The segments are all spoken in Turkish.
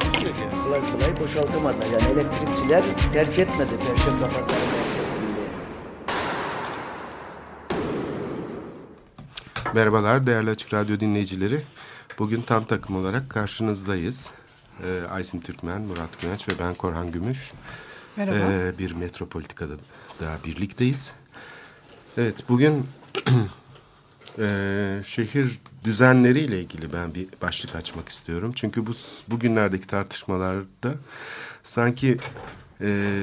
Takusuyor ki. kolay kolay boşaltamadılar. Yani elektrikçiler terk etmedi Perşembe Pazarı merkezinde. Merhabalar değerli Açık Radyo dinleyicileri. Bugün tam takım olarak karşınızdayız. Ee, Aysim Türkmen, Murat Güneş ve ben Korhan Gümüş. Merhaba. Ee, bir Metropolitika'da daha birlikteyiz. Evet bugün e, şehir düzenleriyle ilgili ben bir başlık açmak istiyorum. Çünkü bu bugünlerdeki tartışmalarda sanki e,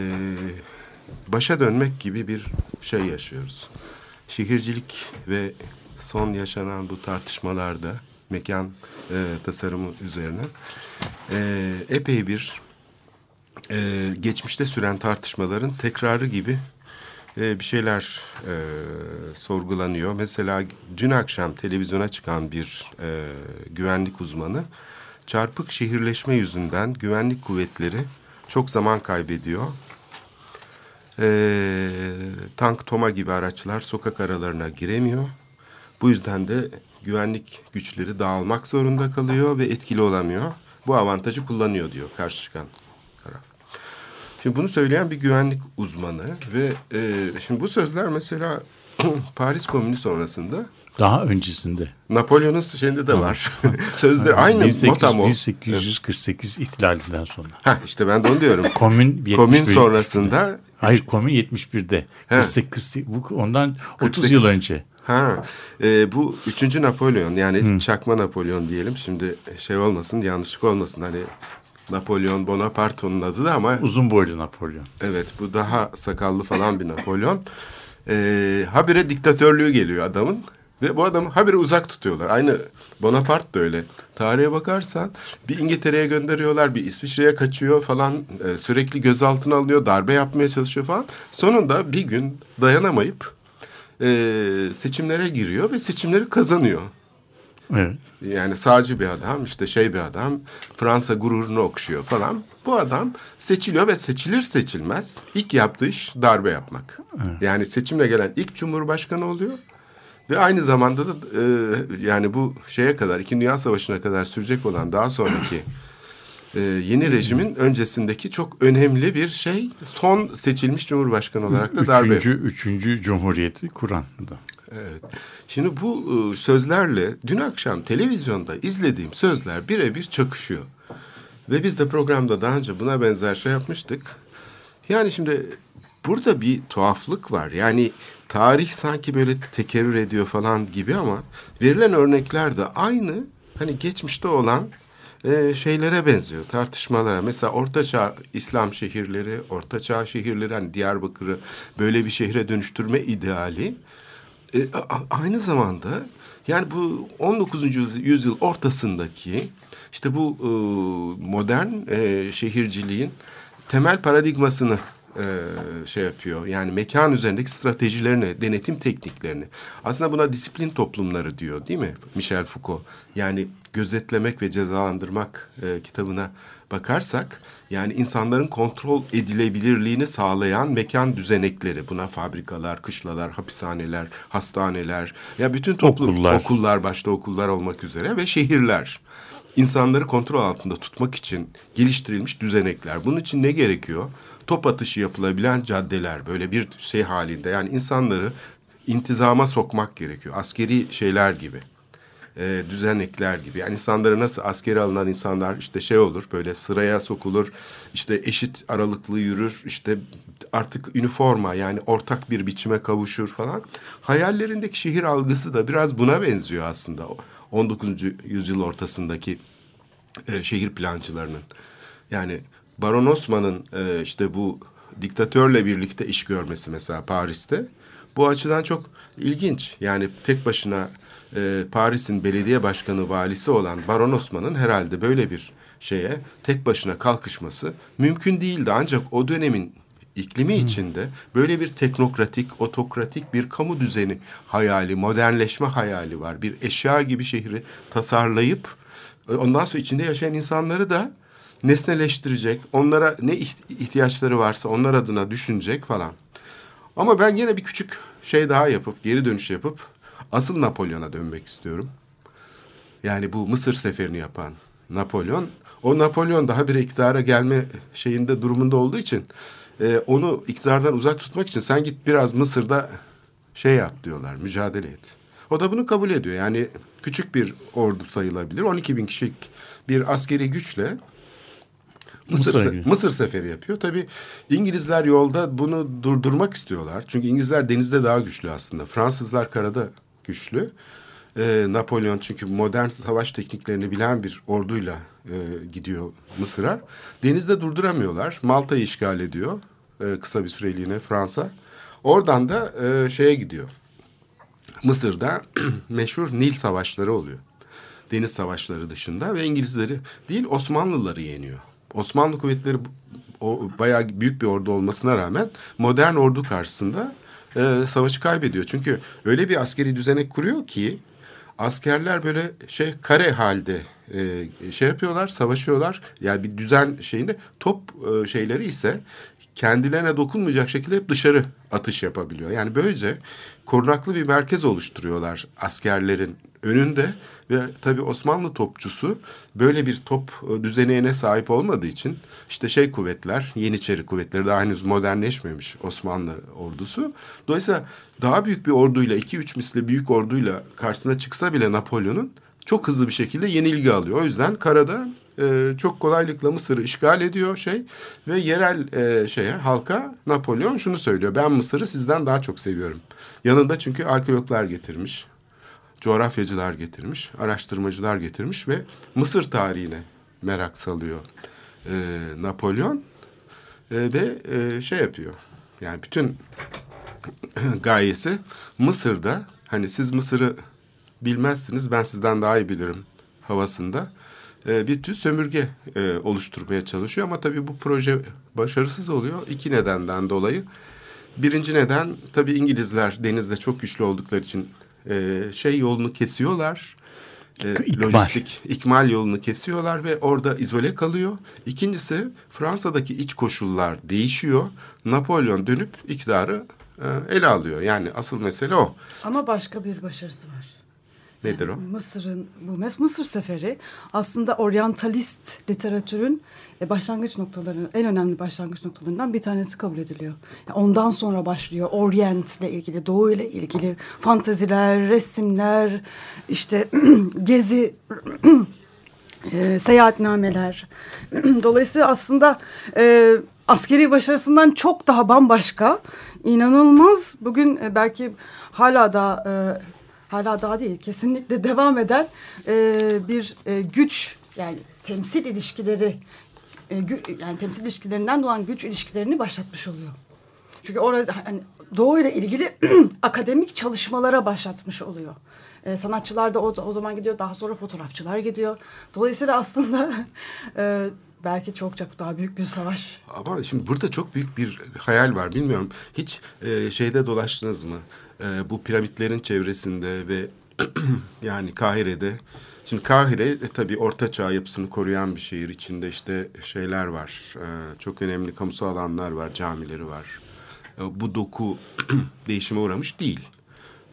başa dönmek gibi bir şey yaşıyoruz. Şehircilik ve son yaşanan bu tartışmalarda mekan e, tasarımı üzerine e, epey bir e, geçmişte süren tartışmaların tekrarı gibi e, bir şeyler e, sorgulanıyor. Mesela dün akşam televizyona çıkan bir e, güvenlik uzmanı çarpık şehirleşme yüzünden güvenlik kuvvetleri çok zaman kaybediyor. E, tank, toma gibi araçlar sokak aralarına giremiyor. Bu yüzden de güvenlik güçleri dağılmak zorunda kalıyor ve etkili olamıyor. Bu avantajı kullanıyor diyor karşı çıkan. Şimdi bunu söyleyen bir güvenlik uzmanı ve e, şimdi bu sözler mesela Paris Komünü sonrasında Daha öncesinde. Napolyon'un şeyinde de var. Sözler aynı 1800 motamo. 1848 ihtilalinden sonra. Ha işte ben de onu diyorum. Komün 71. Komün sonrasında Hayır komün 71'de. He. 48, bu ondan 30 48. yıl önce. Ha, e, bu üçüncü Napolyon yani çakma Napolyon diyelim. Şimdi şey olmasın, yanlışlık olmasın. Hani Napolyon Bonaparte onun adı da ama Uzun boylu Napolyon. evet bu daha sakallı falan bir Napolyon. E, habire diktatörlüğü geliyor adamın. Ve bu adamı habire uzak tutuyorlar. Aynı Bonaparte da öyle. Tarihe bakarsan bir İngiltere'ye gönderiyorlar, bir İsviçre'ye kaçıyor falan. E, sürekli gözaltına alınıyor, darbe yapmaya çalışıyor falan. Sonunda bir gün dayanamayıp e, seçimlere giriyor ve seçimleri kazanıyor. Evet. Yani sağcı bir adam, işte şey bir adam, Fransa gururunu okşuyor falan. Bu adam seçiliyor ve seçilir seçilmez ilk yaptığı iş darbe yapmak. Yani seçimle gelen ilk cumhurbaşkanı oluyor. Ve aynı zamanda da e, yani bu şeye kadar, İkinci Dünya Savaşı'na kadar sürecek olan daha sonraki e, yeni rejimin öncesindeki çok önemli bir şey. Son seçilmiş cumhurbaşkanı olarak da darbe Üçüncü, üçüncü cumhuriyeti kuran da. Evet. Şimdi bu e, sözlerle dün akşam televizyonda izlediğim sözler birebir çakışıyor. Ve biz de programda daha önce buna benzer şey yapmıştık. Yani şimdi burada bir tuhaflık var. Yani tarih sanki böyle tekerrür ediyor falan gibi ama verilen örnekler de aynı hani geçmişte olan e, şeylere benziyor, tartışmalara. Mesela Ortaçağ İslam şehirleri, Ortaçağ şehirleri hani Diyarbakır'ı böyle bir şehre dönüştürme ideali e, aynı zamanda yani bu 19. yüz- yüzyıl ortasındaki işte bu e, modern e, şehirciliğin temel paradigmasını e, şey yapıyor. Yani mekan üzerindeki stratejilerini, denetim tekniklerini. Aslında buna disiplin toplumları diyor değil mi Michel Foucault? Yani gözetlemek ve cezalandırmak e, kitabına bakarsak yani insanların kontrol edilebilirliğini sağlayan mekan düzenekleri buna fabrikalar, kışlalar, hapishaneler, hastaneler ya bütün toplum Okullar. okullar başta okullar olmak üzere ve şehirler insanları kontrol altında tutmak için geliştirilmiş düzenekler. Bunun için ne gerekiyor? Top atışı yapılabilen caddeler böyle bir şey halinde yani insanları intizama sokmak gerekiyor. Askeri şeyler gibi e, düzenekler gibi. Yani insanları nasıl askeri alınan insanlar işte şey olur böyle sıraya sokulur işte eşit aralıklı yürür işte artık üniforma yani ortak bir biçime kavuşur falan. Hayallerindeki şehir algısı da biraz buna benziyor aslında. 19. yüzyıl ortasındaki e, şehir plancılarının. Yani Baron Osman'ın e, işte bu diktatörle birlikte iş görmesi mesela Paris'te bu açıdan çok ilginç. Yani tek başına e, Paris'in belediye başkanı valisi olan Baron Osman'ın herhalde böyle bir şeye tek başına kalkışması mümkün değildi. Ancak o dönemin iklimi içinde böyle bir teknokratik, otokratik bir kamu düzeni hayali, modernleşme hayali var. Bir eşya gibi şehri tasarlayıp e, ondan sonra içinde yaşayan insanları da nesneleştirecek. Onlara ne iht- ihtiyaçları varsa onlar adına düşünecek falan. Ama ben yine bir küçük şey daha yapıp, geri dönüş yapıp asıl Napolyon'a dönmek istiyorum. Yani bu Mısır seferini yapan Napolyon. O Napolyon daha bir iktidara gelme şeyinde durumunda olduğu için e, onu iktidardan uzak tutmak için sen git biraz Mısır'da şey yap diyorlar, mücadele et. O da bunu kabul ediyor. Yani küçük bir ordu sayılabilir. 12 bin kişilik bir askeri güçle Mısır, se-. Mısır seferi yapıyor. Tabii İngilizler yolda bunu durdurmak istiyorlar. Çünkü İngilizler denizde daha güçlü aslında. Fransızlar karada güçlü. Ee, Napolyon çünkü modern savaş tekniklerini bilen bir orduyla e, gidiyor Mısır'a. Denizde durduramıyorlar. Malta'yı işgal ediyor e, kısa bir süreliğine Fransa. Oradan da e, şeye gidiyor. Mısır'da meşhur Nil savaşları oluyor. Deniz savaşları dışında ve İngilizleri değil Osmanlıları yeniyor. Osmanlı kuvvetleri o bayağı büyük bir ordu olmasına rağmen modern ordu karşısında e, savaşı kaybediyor. Çünkü öyle bir askeri düzenek kuruyor ki askerler böyle şey kare halde e, şey yapıyorlar, savaşıyorlar. Yani bir düzen şeyinde top e, şeyleri ise kendilerine dokunmayacak şekilde hep dışarı atış yapabiliyor. Yani böylece korunaklı bir merkez oluşturuyorlar askerlerin önünde ve tabii Osmanlı topçusu böyle bir top e, düzeneğine sahip olmadığı için işte şey kuvvetler, Yeniçeri kuvvetleri daha henüz modernleşmemiş Osmanlı ordusu. Dolayısıyla daha büyük bir orduyla, iki üç misli büyük orduyla karşısına çıksa bile Napolyon'un çok hızlı bir şekilde yenilgi alıyor. O yüzden karada e, çok kolaylıkla Mısır'ı işgal ediyor şey ve yerel e, şeye halka Napolyon şunu söylüyor. Ben Mısır'ı sizden daha çok seviyorum. Yanında çünkü arkeologlar getirmiş. Coğrafyacılar getirmiş, araştırmacılar getirmiş ve Mısır tarihine merak salıyor e, Napolyon E, ve e, şey yapıyor. Yani bütün gayesi Mısır'da hani siz Mısır'ı bilmezsiniz ben sizden daha iyi bilirim havasında e, bir tür sömürge e, oluşturmaya çalışıyor ama tabii bu proje başarısız oluyor iki nedenden dolayı. Birinci neden tabii İngilizler denizde çok güçlü oldukları için e, şey yolunu kesiyorlar. E, İkmal. lojistik ikmal yolunu kesiyorlar ve orada izole kalıyor. İkincisi Fransa'daki iç koşullar değişiyor. Napolyon dönüp iktidarı e, ele alıyor. Yani asıl mesele o. Ama başka bir başarısı var. Nedir o? Mısır'ın bu Mes- Mısır seferi aslında oryantalist literatürün e, başlangıç noktaları en önemli başlangıç noktalarından bir tanesi kabul ediliyor. Ondan sonra başlıyor Orient ile ilgili, Doğu ile ilgili fantaziler, resimler, işte gezi e, seyahatnameler. Dolayısıyla aslında e, askeri başarısından çok daha bambaşka, inanılmaz. Bugün belki hala da hala daha değil, kesinlikle devam eden e, bir e, güç yani temsil ilişkileri e, gü- yani temsil ilişkilerinden doğan güç ilişkilerini başlatmış oluyor. Çünkü orada hani Doğu ile ilgili akademik çalışmalara başlatmış oluyor. Ee, sanatçılar da o, o zaman gidiyor. Daha sonra fotoğrafçılar gidiyor. Dolayısıyla aslında e, belki çok çok daha büyük bir savaş. Ama şimdi burada çok büyük bir hayal var. Bilmiyorum hiç e, şeyde dolaştınız mı? E, bu piramitlerin çevresinde ve yani Kahire'de. Şimdi Kahire e, tabii orta çağ yapısını koruyan bir şehir. içinde işte şeyler var. E, çok önemli kamusal alanlar var, camileri var. E, bu doku değişime uğramış değil.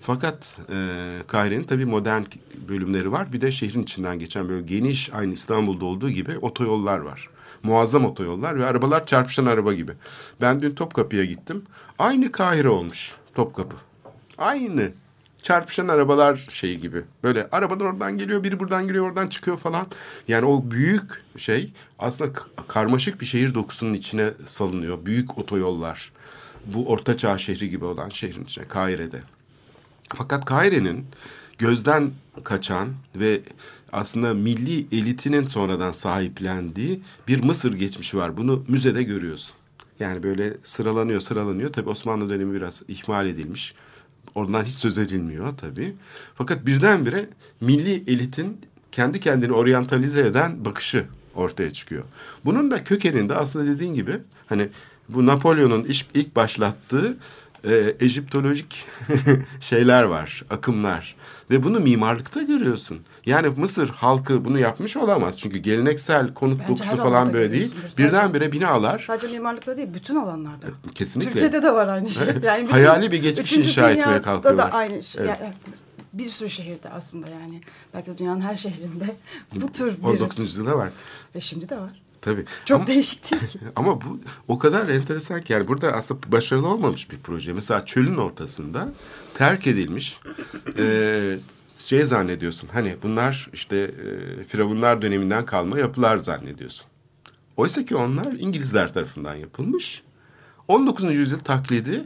Fakat e, Kahire'nin tabii modern bölümleri var. Bir de şehrin içinden geçen böyle geniş aynı İstanbul'da olduğu gibi otoyollar var. Muazzam otoyollar ve arabalar çarpışan araba gibi. Ben dün Topkapı'ya gittim. Aynı Kahire olmuş Topkapı. Aynı çarpışan arabalar şeyi gibi. Böyle arabalar oradan geliyor, biri buradan giriyor, oradan çıkıyor falan. Yani o büyük şey aslında karmaşık bir şehir dokusunun içine salınıyor. Büyük otoyollar. Bu ortaçağ şehri gibi olan şehrin içine, Kahire'de. Fakat Kahire'nin gözden kaçan ve aslında milli elitinin sonradan sahiplendiği bir Mısır geçmişi var. Bunu müzede görüyoruz. Yani böyle sıralanıyor sıralanıyor. Tabii Osmanlı dönemi biraz ihmal edilmiş. Oradan hiç söz edilmiyor tabii. Fakat birdenbire milli elitin kendi kendini oryantalize eden bakışı ortaya çıkıyor. Bunun da kökeninde aslında dediğin gibi hani bu Napolyon'un ilk başlattığı e, Ejiptolojik şeyler var, akımlar. Ve bunu mimarlıkta görüyorsun. Yani Mısır halkı bunu yapmış olamaz. Çünkü geleneksel konut Bence dokusu falan böyle değil. Sadece- Birdenbire binalar Sadece mimarlıkta değil, bütün alanlarda. kesinlikle Türkiye'de de var aynı şey. Evet. Yani bütün- Hayali bir geçmiş inşa etmeye kalkıyorlar. da aynı şey. Evet. Yani bir sürü şehirde aslında yani. Belki dünyanın her şehrinde bu tür bir... 19. yüzyılda var. Ve şimdi de var. Tabii. Çok Ama- değişik değil ki. Ama bu o kadar enteresan ki yani burada aslında başarılı olmamış bir proje. Mesela çölün ortasında terk edilmiş e, şey zannediyorsun. Hani bunlar işte e, Firavunlar döneminden kalma yapılar zannediyorsun. Oysa ki onlar İngilizler tarafından yapılmış. 19. yüzyıl taklidi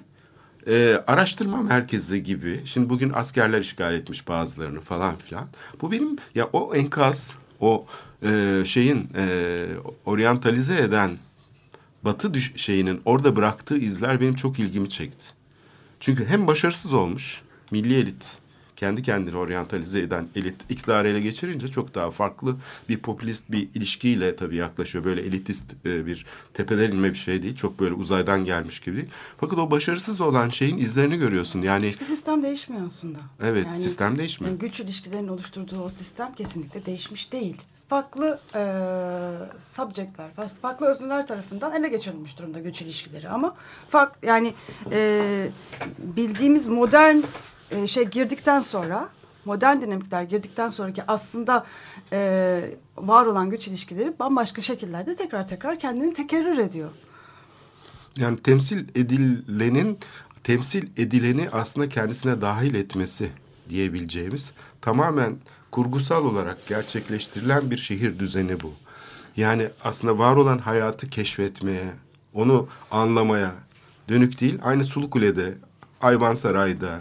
e, araştırma merkezi gibi. Şimdi bugün askerler işgal etmiş bazılarını falan filan. Bu benim ya o enkaz, o e, şeyin e, oryantalize eden Batı düş- şeyinin orada bıraktığı izler benim çok ilgimi çekti. Çünkü hem başarısız olmuş, milli elit, kendi kendini oryantalize eden elit iktidarı ele geçirince çok daha farklı bir popülist bir ilişkiyle tabii yaklaşıyor. Böyle elitist e, bir tepeden inme bir şey değil. Çok böyle uzaydan gelmiş gibi değil. Fakat o başarısız olan şeyin izlerini görüyorsun. Yani Çünkü sistem değişmiyor aslında. evet sistem değişmiyor. Yani güç ilişkilerinin oluşturduğu o sistem kesinlikle değişmiş değil. Farklı e, subjectler, farklı özneler tarafından ele geçirilmiş durumda güç ilişkileri. Ama fark yani e, bildiğimiz modern e, şey girdikten sonra, modern dinamikler girdikten sonraki aslında e, var olan güç ilişkileri bambaşka şekillerde tekrar tekrar kendini tekerrür ediyor. Yani temsil edilenin temsil edileni aslında kendisine dahil etmesi diyebileceğimiz tamamen kurgusal olarak gerçekleştirilen bir şehir düzeni bu. Yani aslında var olan hayatı keşfetmeye, onu anlamaya dönük değil. Aynı Sulukule'de, Ayvansaray'da,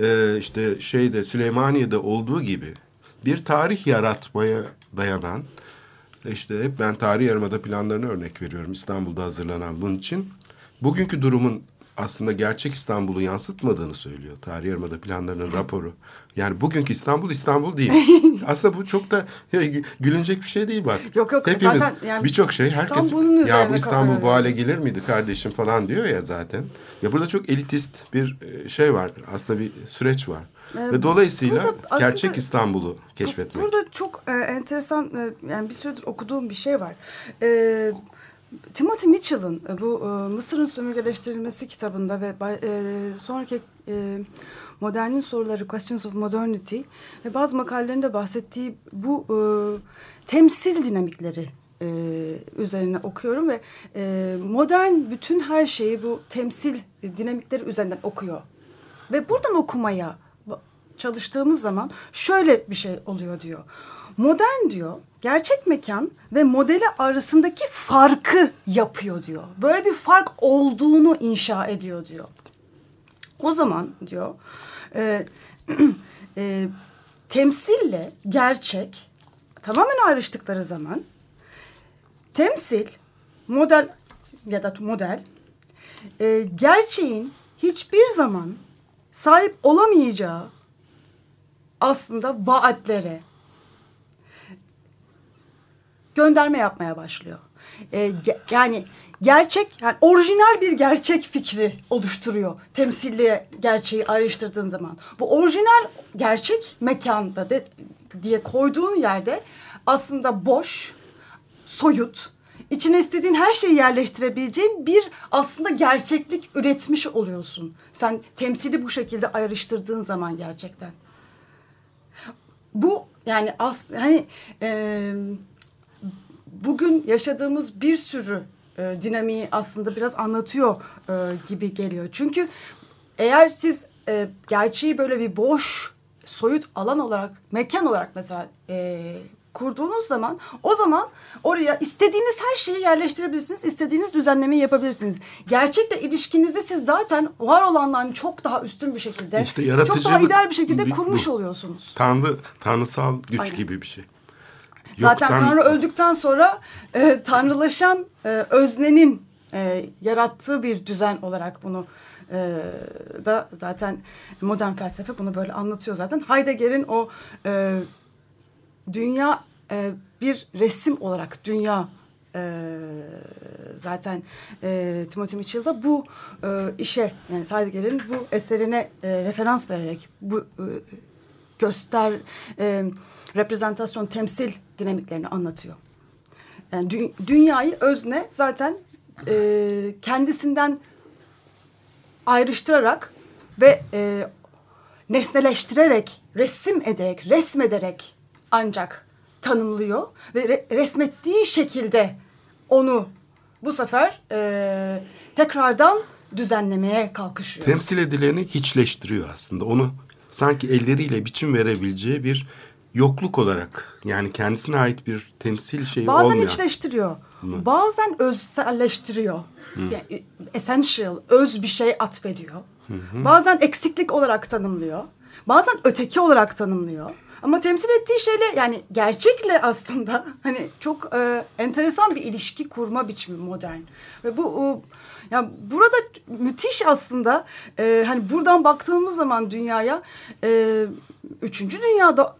e, işte şeyde Süleymaniye'de olduğu gibi bir tarih yaratmaya dayanan işte hep ben tarih yarımada planlarını örnek veriyorum İstanbul'da hazırlanan bunun için. Bugünkü durumun aslında gerçek İstanbul'u yansıtmadığını söylüyor. Tarih yarımada planlarının raporu. Yani bugünkü İstanbul İstanbul değil. aslında bu çok da ya, gülünecek bir şey değil bak. Yok, yok, Hepimiz zaten yani birçok şey herkes ya bu İstanbul bu hale yoruyoruz." gelir miydi kardeşim falan diyor ya zaten. Ya burada çok elitist bir e, şey var. Aslında bir süreç var. Ee, Ve dolayısıyla gerçek İstanbul'u keşfetmek. Burada çok e, enteresan e, yani bir süredir okuduğum bir şey var. E, Timothy Mitchell'ın e, bu e, Mısır'ın sömürgeleştirilmesi kitabında ve e, sonraki e, Modernin Soruları Questions of Modernity ve bazı makalelerinde bahsettiği bu e, temsil dinamikleri e, üzerine okuyorum ve e, modern bütün her şeyi bu temsil dinamikleri üzerinden okuyor. Ve buradan okumaya çalıştığımız zaman şöyle bir şey oluyor diyor. Modern diyor gerçek mekan ve modeli arasındaki farkı yapıyor diyor. Böyle bir fark olduğunu inşa ediyor diyor. O zaman diyor e, e, temsille gerçek tamamen ayrıştıkları zaman temsil model ya da model e, gerçeğin hiçbir zaman sahip olamayacağı aslında vaatlere gönderme yapmaya başlıyor. E, ge- yani gerçek, yani orijinal bir gerçek fikri oluşturuyor temsille gerçeği ayrıştırdığın zaman. Bu orijinal gerçek mekanda de, diye koyduğun yerde aslında boş, soyut, içine istediğin her şeyi yerleştirebileceğin bir aslında gerçeklik üretmiş oluyorsun. Sen temsili bu şekilde ayrıştırdığın zaman gerçekten. Bu yani as hani e, bugün yaşadığımız bir sürü e, dinamiği aslında biraz anlatıyor e, gibi geliyor. Çünkü eğer siz e, gerçeği böyle bir boş, soyut alan olarak, mekan olarak mesela e, kurduğunuz zaman o zaman oraya istediğiniz her şeyi yerleştirebilirsiniz. istediğiniz düzenlemeyi yapabilirsiniz. Gerçekle ilişkinizi siz zaten var olandan çok daha üstün bir şekilde, İşte çok daha ideal bir şekilde kurmuş bu. oluyorsunuz. Tanrı, tanrısal güç Aynen. gibi bir şey. Zaten Yoktan- Tanrı öldükten sonra e, tanrılaşan e, öznenin e, yarattığı bir düzen olarak bunu e, da zaten modern felsefe bunu böyle anlatıyor zaten. Heidegger'in o e, dünya e, bir resim olarak dünya e, zaten e, Timothy Mitchell da bu e, işe yani Heidegger'in bu eserine e, referans vererek bu e, göster e, reprezentasyon temsil dinamiklerini anlatıyor. Yani dü dünyayı özne zaten e, kendisinden ayrıştırarak ve e, nesneleştirerek, resim ederek, resmederek ancak tanımlıyor ve re resmettiği şekilde onu bu sefer e, tekrardan düzenlemeye kalkışıyor. Temsil edileni hiçleştiriyor aslında. Onu sanki elleriyle biçim verebileceği bir yokluk olarak yani kendisine ait bir temsil şeyi Bazen olmayan. içleştiriyor. Bazen özselleştiriyor. Yani, essential, öz bir şey atfediyor. Bazen eksiklik olarak tanımlıyor. Bazen öteki olarak tanımlıyor. Ama temsil ettiği şeyle yani gerçekle aslında hani çok e, enteresan bir ilişki kurma biçimi modern. Ve bu o, yani burada müthiş aslında e, hani buradan baktığımız zaman dünyaya e, üçüncü dünyada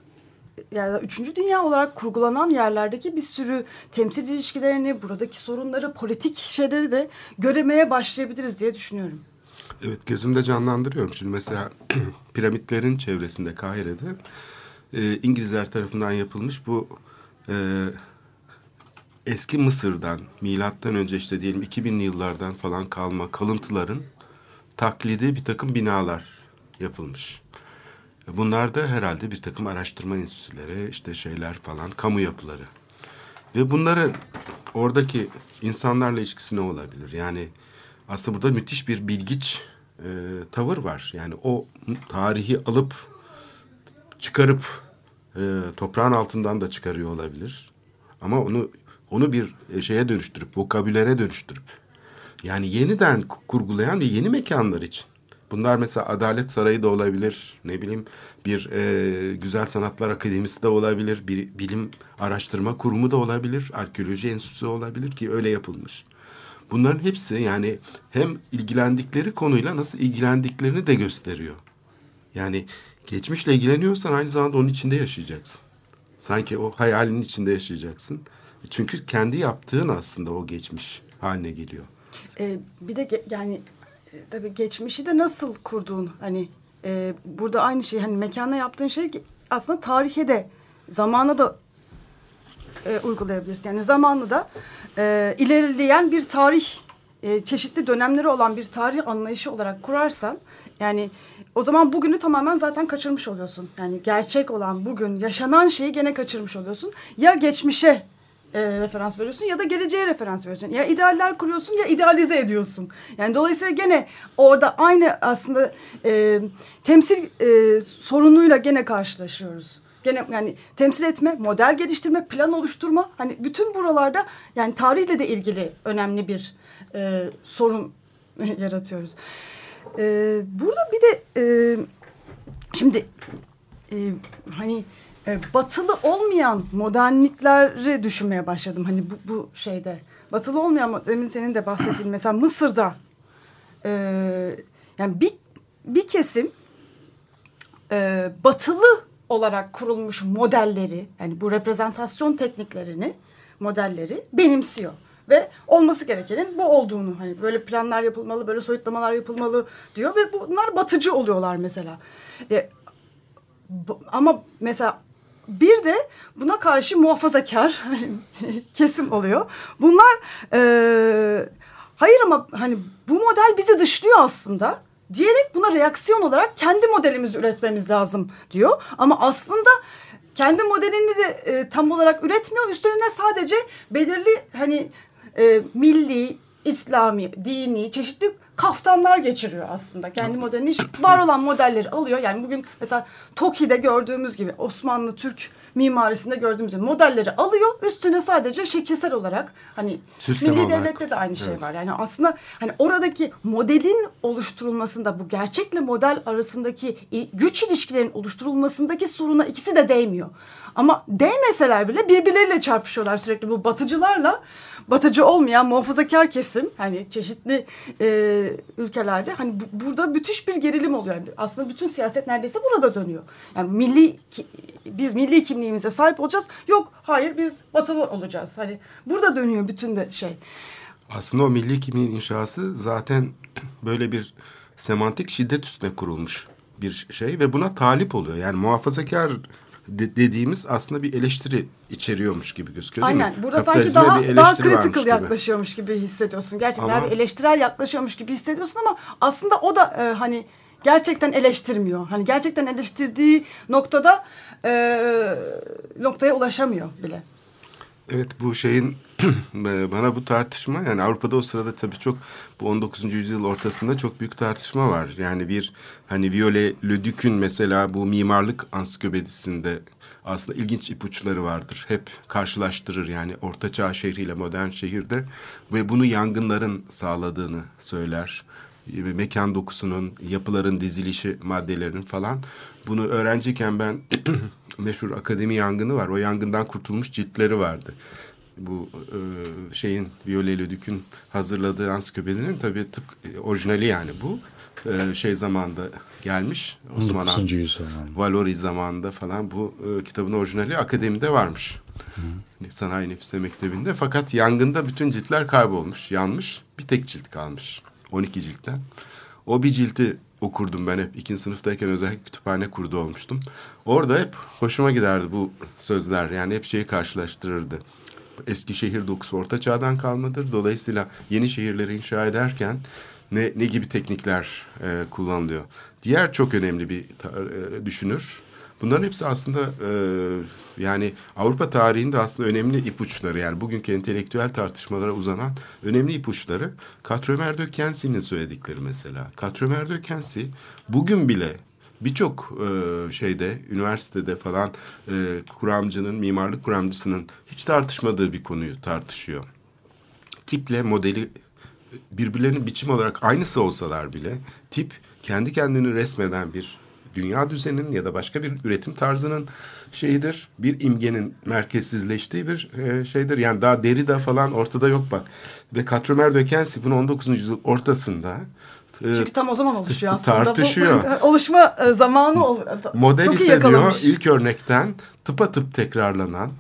yani üçüncü dünya olarak kurgulanan yerlerdeki bir sürü temsil ilişkilerini, buradaki sorunları, politik şeyleri de göremeye başlayabiliriz diye düşünüyorum. Evet gözümde canlandırıyorum. Şimdi mesela piramitlerin çevresinde Kahire'de e, İngilizler tarafından yapılmış bu e, eski Mısır'dan milattan önce işte diyelim 2000'li yıllardan falan kalma kalıntıların taklidi bir takım binalar yapılmış. Bunlar da herhalde bir takım araştırma enstitüleri işte şeyler falan kamu yapıları. Ve bunların oradaki insanlarla ilişkisi ne olabilir? Yani aslında burada müthiş bir bilgiç e, tavır var. Yani o tarihi alıp çıkarıp e, toprağın altından da çıkarıyor olabilir. Ama onu onu bir şeye dönüştürüp, vokabülere dönüştürüp yani yeniden kurgulayan ve yeni mekanlar için. Bunlar mesela Adalet Sarayı da olabilir, ne bileyim bir e, Güzel Sanatlar Akademisi de olabilir, bir bilim araştırma kurumu da olabilir, arkeoloji enstitüsü olabilir ki öyle yapılmış. Bunların hepsi yani hem ilgilendikleri konuyla nasıl ilgilendiklerini de gösteriyor. Yani geçmişle ilgileniyorsan aynı zamanda onun içinde yaşayacaksın. Sanki o hayalin içinde yaşayacaksın. Çünkü kendi yaptığın aslında o geçmiş haline geliyor. Ee, bir de yani tabii geçmişi de nasıl kurduğun hani e, burada aynı şey hani mekana yaptığın şey aslında tarihe de zamana da e, uygulayabilirsin. Yani zamanlı da e, ilerleyen bir tarih e, çeşitli dönemleri olan bir tarih anlayışı olarak kurarsan yani o zaman bugünü tamamen zaten kaçırmış oluyorsun. Yani gerçek olan bugün yaşanan şeyi gene kaçırmış oluyorsun. Ya geçmişe e, referans veriyorsun ya da geleceğe referans veriyorsun. Ya idealler kuruyorsun ya idealize ediyorsun. Yani dolayısıyla gene orada aynı aslında e, temsil e, sorunuyla gene karşılaşıyoruz. Gene yani temsil etme, model geliştirme, plan oluşturma hani bütün buralarda yani tarihle de ilgili önemli bir e, sorun yaratıyoruz. E, burada bir de e, şimdi e, hani e, batılı olmayan modernlikleri düşünmeye başladım. Hani bu, bu şeyde batılı olmayan demin senin de bahsettiğin mesela Mısır'da e, yani bir bir kesim e, batılı olarak kurulmuş modelleri yani bu reprezentasyon tekniklerini modelleri benimsiyor ve olması gerekenin bu olduğunu hani böyle planlar yapılmalı böyle soyutlamalar yapılmalı diyor ve bunlar batıcı oluyorlar mesela. E, ama mesela bir de buna karşı muhafazakar kesim oluyor. Bunlar e, hayır ama hani bu model bizi dışlıyor aslında diyerek buna reaksiyon olarak kendi modelimizi üretmemiz lazım diyor. Ama aslında kendi modelini de e, tam olarak üretmiyor. Üstlerine sadece belirli hani e, milli, İslami, dini, çeşitli kaftanlar geçiriyor aslında. Kendi modelini var olan modelleri alıyor. Yani bugün mesela TOKİ'de gördüğümüz gibi Osmanlı Türk mimarisinde gördüğümüz gibi modelleri alıyor. Üstüne sadece şekilsel olarak hani Süsleme milli olarak. devlette de aynı şey Evet. var. Yani aslında hani oradaki modelin oluşturulmasında bu gerçekle model arasındaki güç ilişkilerin oluşturulmasındaki soruna ikisi de değmiyor. Ama değmeseler bile birbirleriyle çarpışıyorlar sürekli bu batıcılarla. Batıcı olmayan muhafazakar kesim hani çeşitli e, ülkelerde hani bu- burada müthiş bir gerilim oluyor. Yani aslında bütün siyaset neredeyse burada dönüyor. Yani milli biz milli kimliğimize sahip olacağız. Yok hayır biz batılı olacağız. Hani burada dönüyor bütün de şey. Aslında o milli kimliğin inşası zaten böyle bir semantik şiddet üstüne kurulmuş bir şey ve buna talip oluyor. Yani muhafazakar de- dediğimiz aslında bir eleştiri içeriyormuş gibi gözüküyor değil Aynen. mi? Burada sanki daha daha critical gibi. yaklaşıyormuş gibi hissediyorsun. Gerçekten Ama- bir eleştirel yaklaşıyormuş gibi hissediyorsun ama aslında o da e, hani gerçekten eleştirmiyor. Hani gerçekten eleştirdiği noktada e, noktaya ulaşamıyor bile. Evet bu şeyin bana bu tartışma yani Avrupa'da o sırada tabii çok bu 19. yüzyıl ortasında çok büyük tartışma var. Yani bir hani Viollet Le mesela bu mimarlık ansiklopedisinde aslında ilginç ipuçları vardır. Hep karşılaştırır yani ortaçağ şehriyle modern şehirde ve bunu yangınların sağladığını söyler. Bir mekan dokusunun, yapıların dizilişi maddelerinin falan. Bunu öğrenciyken ben meşhur akademi yangını var. O yangından kurtulmuş ciltleri vardı. Bu e, şeyin Viollet Le Duc'ün hazırladığı ansiklopedinin tabii tıp e, orijinali yani bu. E, şey zamanda gelmiş. Osman 19. Han- yüzyıl. Valori zamanında falan bu e, kitabın orijinali akademide varmış. Sanayi Nefise Mektebi'nde. Fakat yangında bütün ciltler kaybolmuş, yanmış. Bir tek cilt kalmış. 12 ciltten. O bir cilti okurdum ben hep. ikinci sınıftayken özellikle kütüphane kurdu olmuştum. Orada hep hoşuma giderdi bu sözler. Yani hep şeyi karşılaştırırdı. Eski şehir dokusu orta çağdan kalmadır. Dolayısıyla yeni şehirleri inşa ederken ne, ne gibi teknikler e, kullanılıyor. Diğer çok önemli bir e, düşünür. Bunların hepsi aslında e, yani Avrupa tarihinde aslında önemli ipuçları yani bugünkü entelektüel tartışmalara uzanan önemli ipuçları Katrömer de Kensi'nin söyledikleri mesela. Katrömer de Kensi bugün bile birçok e, şeyde üniversitede falan e, kuramcının mimarlık kuramcısının hiç tartışmadığı bir konuyu tartışıyor. Tiple modeli birbirlerinin biçim olarak aynısı olsalar bile tip kendi kendini resmeden bir dünya düzeninin ya da başka bir üretim tarzının şeyidir. Bir imgenin merkezsizleştiği bir e, şeydir. Yani daha Derrida falan ortada yok bak. Ve Katrömer Kensi bunu 19. yüzyıl ortasında e, Çünkü tam o zaman oluşuyor aslında. Tartışıyor. bu oluşma e, zamanı iyi Modelize diyor ilk örnekten tıpatıp tekrarlanan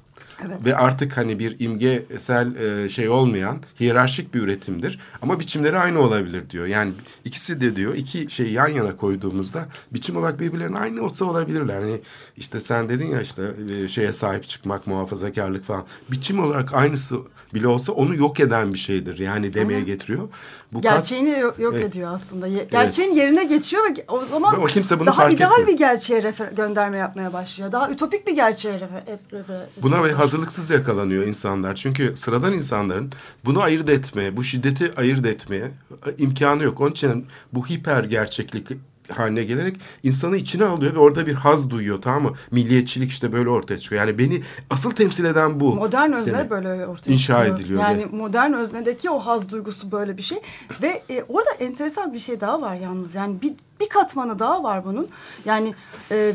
Evet. ve artık hani bir imgesel e, şey olmayan hiyerarşik bir üretimdir. Ama biçimleri aynı olabilir diyor. Yani ikisi de diyor iki şeyi yan yana koyduğumuzda biçim olarak birbirlerine aynı olsa olabilirler. Hani işte sen dedin ya işte e, şeye sahip çıkmak, muhafazakarlık falan. Biçim olarak aynısı bile olsa onu yok eden bir şeydir. Yani demeye getiriyor. Bu kat- Gerçeğini yok, yok Evet. ediyor aslında. Gerçeğin yerine geçiyor ve o zaman Ve o kimse bunu daha fark ideal etmiyor. bir gerçeğe refer- gönderme yapmaya başlıyor. Daha ütopik bir gerçeğe refer- refer- refer- Buna ve hazırlıksız yakalanıyor insanlar. Çünkü sıradan insanların bunu ayırt etmeye, bu şiddeti ayırt etmeye e, imkanı yok. Onun için bu hiper gerçeklik haline gelerek insanı içine alıyor ve orada bir haz duyuyor tamam mı? Milliyetçilik işte böyle ortaya çıkıyor. Yani beni asıl temsil eden bu. Modern özne demek. böyle ortaya İnşa çıkıyor. ediliyor Yani ve- modern öznedeki o haz duygusu böyle bir şey. Ve e, orada enteresan bir şey daha var yalnız. Yani bir, bir katmanı daha var bunun. Yani e,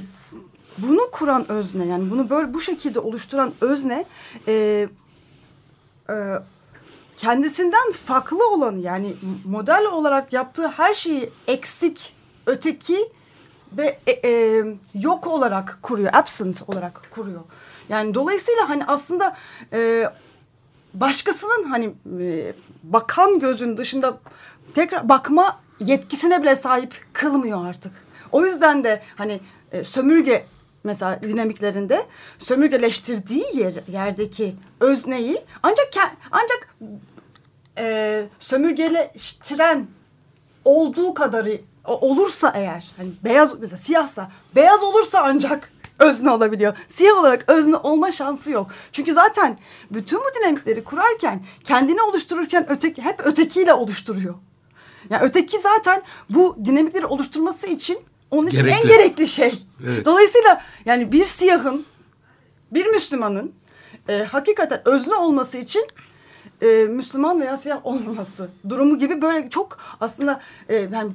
bunu kuran özne yani bunu böyle bu şekilde oluşturan özne e, e, kendisinden farklı olanı yani model olarak yaptığı her şeyi eksik, öteki ve e, e, yok olarak kuruyor, absent olarak kuruyor. Yani dolayısıyla hani aslında e, başkasının hani e, bakan gözün dışında tekrar bakma yetkisine bile sahip kılmıyor artık. O yüzden de hani e, sömürge mesela dinamiklerinde sömürgeleştirdiği yer, yerdeki özneyi ancak ancak e, sömürgeleştiren olduğu kadarı olursa eğer hani beyaz mesela siyahsa beyaz olursa ancak özne olabiliyor. Siyah olarak özne olma şansı yok. Çünkü zaten bütün bu dinamikleri kurarken kendini oluştururken öteki hep ötekiyle oluşturuyor. Yani öteki zaten bu dinamikleri oluşturması için onun için en Gerekli. gerekli şey. Evet. Dolayısıyla yani bir siyahın bir Müslümanın e, hakikaten özne olması için e, Müslüman veya siyah olmaması durumu gibi böyle çok aslında e, yani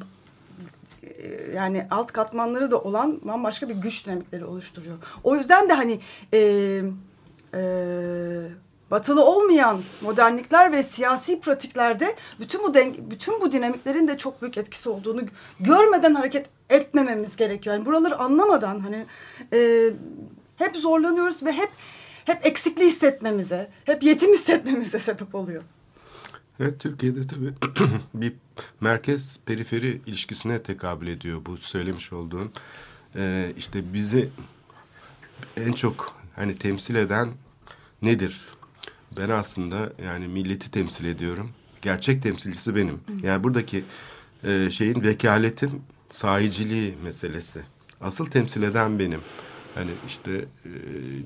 yani alt katmanları da olan bambaşka bir güç dinamikleri oluşturuyor. O yüzden de hani e, e, batılı olmayan modernlikler ve siyasi pratiklerde bütün bu den- bütün bu dinamiklerin de çok büyük etkisi olduğunu görmeden hareket etmememiz gerekiyor. Yani buraları anlamadan hani e, hep zorlanıyoruz ve hep hep eksikliği hissetmemize, hep yetim hissetmemize sebep oluyor. Evet Türkiye'de tabii bir merkez periferi ilişkisine tekabül ediyor bu söylemiş olduğun. Ee, işte bizi en çok hani temsil eden nedir? Ben aslında yani milleti temsil ediyorum. Gerçek temsilcisi benim. Yani buradaki e, şeyin vekaletin sahiciliği meselesi. Asıl temsil eden benim. Hani işte e,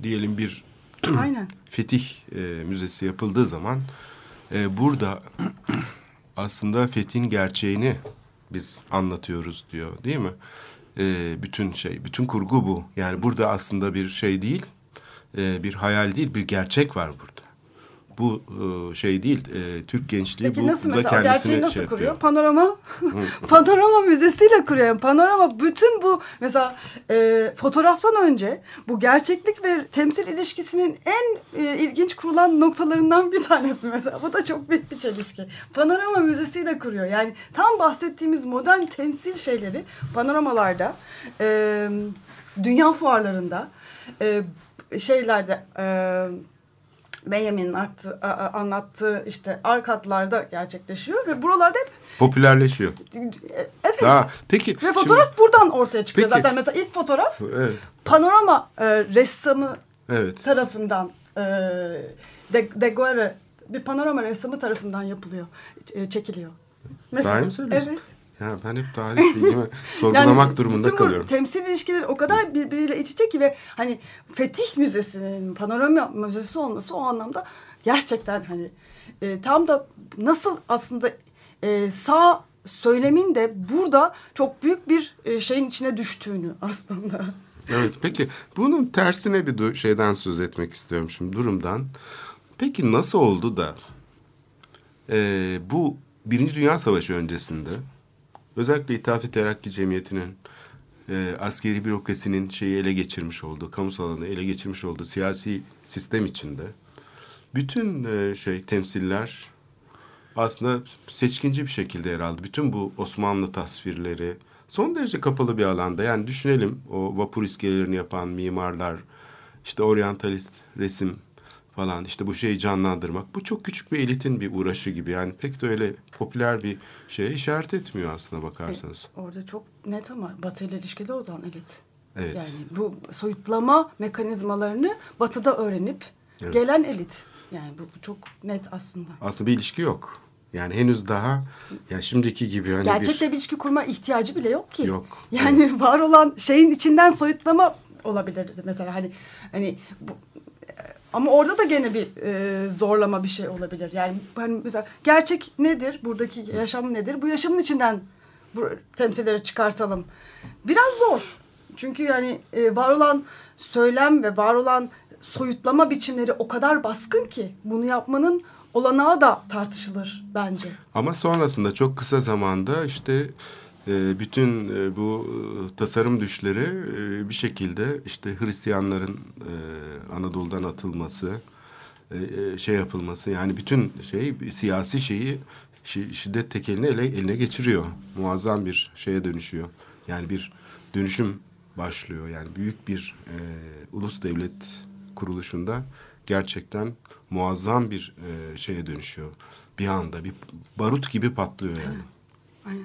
diyelim bir Aynen. fetih e, müzesi yapıldığı zaman e, burada aslında fethin gerçeğini biz anlatıyoruz diyor değil mi? E, bütün şey, bütün kurgu bu. Yani burada aslında bir şey değil, e, bir hayal değil, bir gerçek var burada. Bu e, şey değil, e, Türk gençliği Peki bu nasıl da mesela gerçeği nasıl şey kuruyor? yapıyor. Panorama panorama müzesiyle kuruyor. Yani panorama bütün bu mesela e, fotoğraftan önce bu gerçeklik ve temsil ilişkisinin en e, ilginç kurulan noktalarından bir tanesi mesela. Bu da çok büyük bir çelişki. Panorama müzesiyle kuruyor. Yani tam bahsettiğimiz modern temsil şeyleri panoramalarda, e, dünya fuarlarında, e, şeylerde... E, Benjamin'in anlattığı işte arkatlarda gerçekleşiyor ve buralarda hep Popülerleşiyor. e, evet Daha, peki. ve fotoğraf buradan ortaya çıkıyor Peki. zaten mesela ilk fotoğraf şimdi- evet, panorama e, ressamı evet. tarafından e, de, de Guerre bir panorama ressamı tarafından yapılıyor e, çekiliyor. Sahi mi söylüyorsun? Evet. Ya ben hep tarih bilgimi sorgulamak durumunda bütün bu kalıyorum. temsil ilişkileri o kadar birbiriyle iç içe ki ve hani Fetih Müzesi'nin panorama müzesi olması o anlamda gerçekten hani e, tam da nasıl aslında e, sağ söylemin de burada çok büyük bir e, şeyin içine düştüğünü aslında. Evet peki bunun tersine bir şeyden söz etmek istiyorum şimdi durumdan. Peki nasıl oldu da e, bu Birinci Dünya Savaşı öncesinde özellikle İttihat ve Terakki Cemiyeti'nin e, askeri bürokrasinin şeyi ele geçirmiş olduğu, kamusal alanı ele geçirmiş olduğu siyasi sistem içinde bütün e, şey temsiller aslında seçkinci bir şekilde yer aldı. Bütün bu Osmanlı tasvirleri son derece kapalı bir alanda. Yani düşünelim o vapur iskelelerini yapan mimarlar, işte oryantalist resim falan işte bu şeyi canlandırmak. Bu çok küçük bir elitin bir uğraşı gibi. Yani pek de öyle popüler bir şeye işaret etmiyor aslında bakarsanız. Orada çok net ama Batı ile ilişkili olan elit. Evet. Yani bu soyutlama mekanizmalarını Batı'da öğrenip Evet. gelen elit. Yani bu, bu çok net aslında. Aslında bir ilişki yok. Yani henüz daha ya şimdiki gibi hani Gerçekle bir bir ilişki kurma ihtiyacı bile yok ki. Yok. Yani var olan şeyin içinden soyutlama olabilirdi mesela hani hani bu ama orada da gene bir e, zorlama bir şey olabilir. Yani hani mesela gerçek nedir? Buradaki yaşam nedir? Bu yaşamın içinden bu temsilleri çıkartalım. Biraz zor. Çünkü yani e, var olan söylem ve var olan soyutlama biçimleri o kadar baskın ki bunu yapmanın olanağı da tartışılır bence. Ama sonrasında çok kısa zamanda işte bütün e, bu e, tasarım düşleri e, bir şekilde işte Hristiyanların Anadolu'dan atılması, şey yapılması yani bütün şey siyasi şeyi şi- şiddet tekelini ele, eline geçiriyor. Muazzam bir şeye dönüşüyor. Yani bir dönüşüm başlıyor. Yani büyük bir e, ulus devlet kuruluşunda gerçekten muazzam bir e, şeye dönüşüyor. Bir anda bir barut gibi patlıyor yani. Aynen.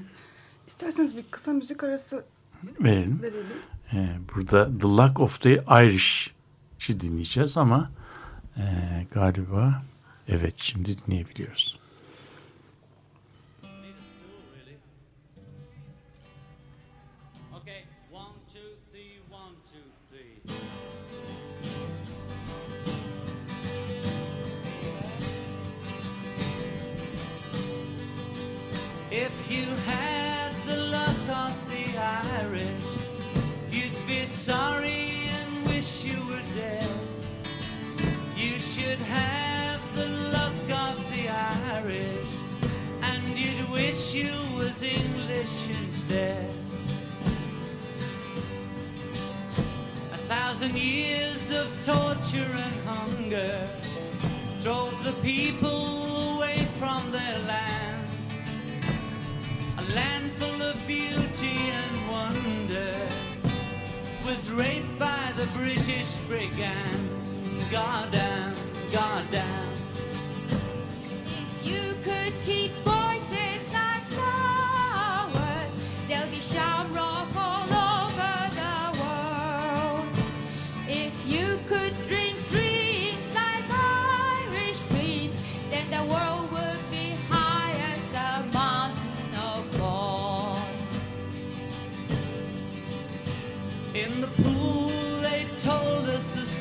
İsterseniz bir kısa müzik arası Verelim. verelim. Ee, burada The Luck of the Irish'i dinleyeceğiz ama e, galiba evet şimdi dinleyebiliyoruz. If you had thousand years of torture and hunger drove the people away from their land. A land full of beauty and wonder, was raped by the British brigand. Goddamn, goddamn. If you could keep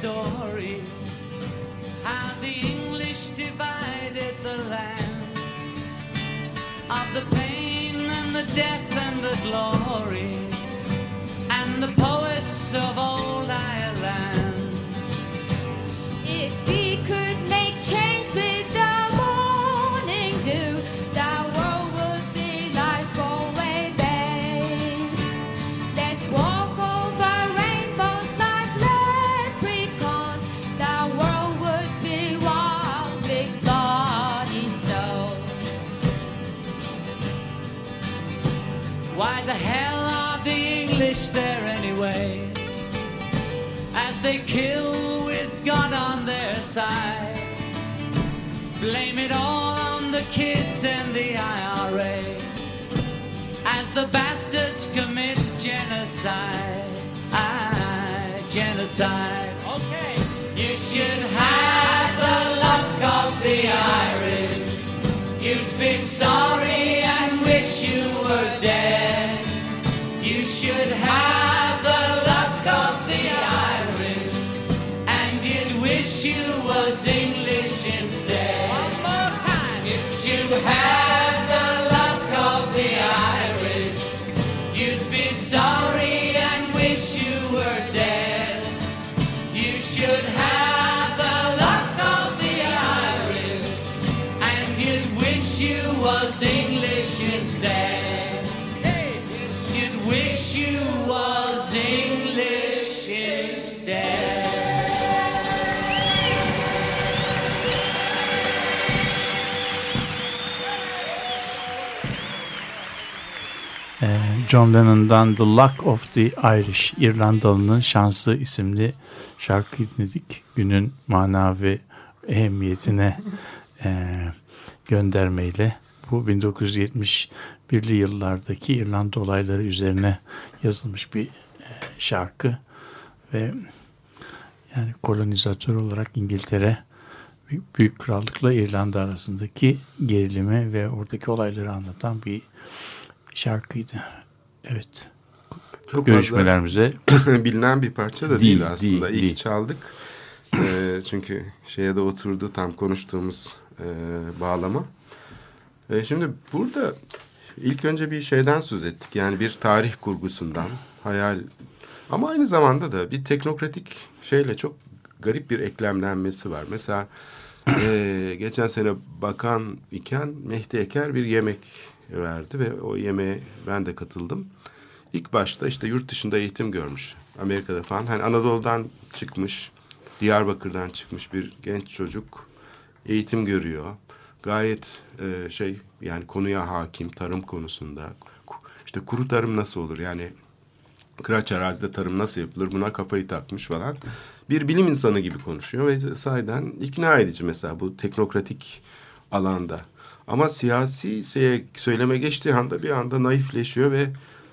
story. How the English divided the land. Of the pain and the death and the glory. And the poets of old genocide. Okay. You should have John Lennon'dan The Luck of the Irish, İrlandalı'nın Şansı isimli şarkı dinledik. Günün manavi ehemmiyetine e, göndermeyle bu 1971'li yıllardaki İrlanda olayları üzerine yazılmış bir e, şarkı ve yani kolonizatör olarak İngiltere Büyük- Krallık'la İrlanda arasındaki gerilimi ve oradaki olayları anlatan bir şarkıydı. Evet. Çok Görüşmelerimize bilinen bir parça da değil, Değil, aslında. değil, İyi değil. çaldık. Ee, çünkü şeye de oturdu tam konuştuğumuz e, bağlama. E, şimdi burada ilk önce bir şeyden söz ettik. Yani bir tarih kurgusundan, hayal ama aynı zamanda da bir teknokratik şeyle çok garip bir eklemlenmesi var. Mesela e, geçen sene bakan iken Mehdi Eker bir yemek verdi ve o yemeğe ben de katıldım. İlk başta işte yurt dışında eğitim görmüş. Amerika'da falan. Hani Anadolu'dan çıkmış, Diyarbakır'dan çıkmış bir genç çocuk eğitim görüyor. Gayet e, şey yani konuya hakim tarım konusunda. İşte kuru tarım nasıl olur? Yani kıraç arazide tarım nasıl yapılır buna kafayı takmış falan. Bir bilim insanı gibi konuşuyor ve sahiden ikna edici mesela bu teknokratik alanda. Ama siyasi söyleme geçtiği anda bir anda naifleşiyor ve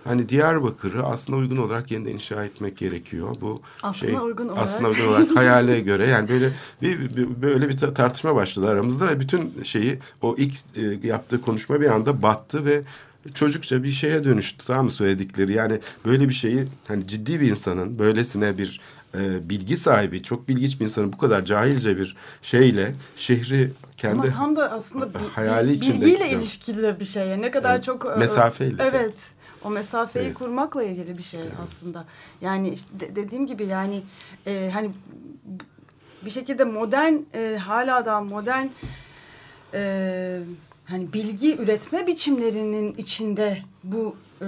hani Diyarbakır'ı aslında uygun olarak yeniden inşa etmek gerekiyor. Bu Aslında şey, uygun olarak. aslında uygun olarak hayale göre yani böyle bir, bir- böyle bir ta- tartışma başladı aramızda ve bütün şeyi o ilk e, yaptığı konuşma bir anda battı ve çocukça bir şeye dönüştü tamam mı söyledikleri yani böyle bir şeyi hani ciddi bir insanın böylesine bir e, bilgi sahibi çok bilgiç bir insanın bu kadar cahilce bir şeyle şehri kendi Ama tam da aslında hayali bi- içinde bilgiyle gidiyor. ilişkili bir şey. Ne kadar Evet, çok... e, mesafeyle. Evet. O mesafeyi Evet. kurmakla ilgili bir şey aslında. Yani işte de- dediğim gibi yani e, hani bir şekilde modern e, hala da modern e, hani bilgi üretme biçimlerinin içinde bu e,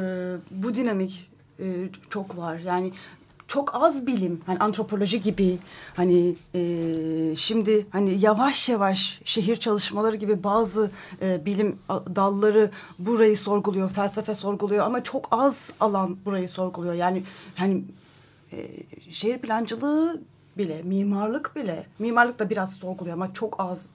bu dinamik e, çok var. Yani çok az bilim, hani antropoloji gibi, hani e, şimdi hani yavaş yavaş şehir çalışmaları gibi bazı e, bilim dalları burayı sorguluyor, felsefe sorguluyor ama çok az alan burayı sorguluyor. Yani hani e, şehir plancılığı bile, mimarlık bile, mimarlık da biraz sorguluyor ama çok az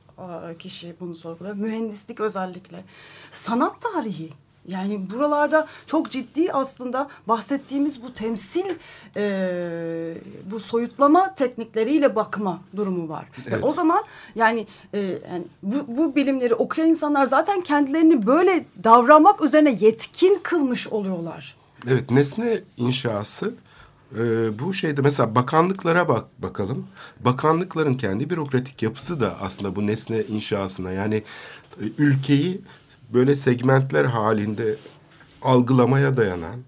kişi bunu sorguluyor. Mühendislik özellikle. Sanat tarihi. Yani buralarda çok ciddi aslında bahsettiğimiz bu temsil, e, bu soyutlama teknikleriyle bakma durumu var. Ve Evet. O zaman yani, e, yani bu, bu bilimleri okuyan insanlar zaten kendilerini böyle davranmak üzerine yetkin kılmış oluyorlar. Evet nesne inşası e, bu şeyde mesela bakanlıklara bak bakalım. Bakanlıkların kendi bürokratik yapısı da aslında bu nesne inşasına yani e, ülkeyi böyle segmentler halinde algılamaya dayanan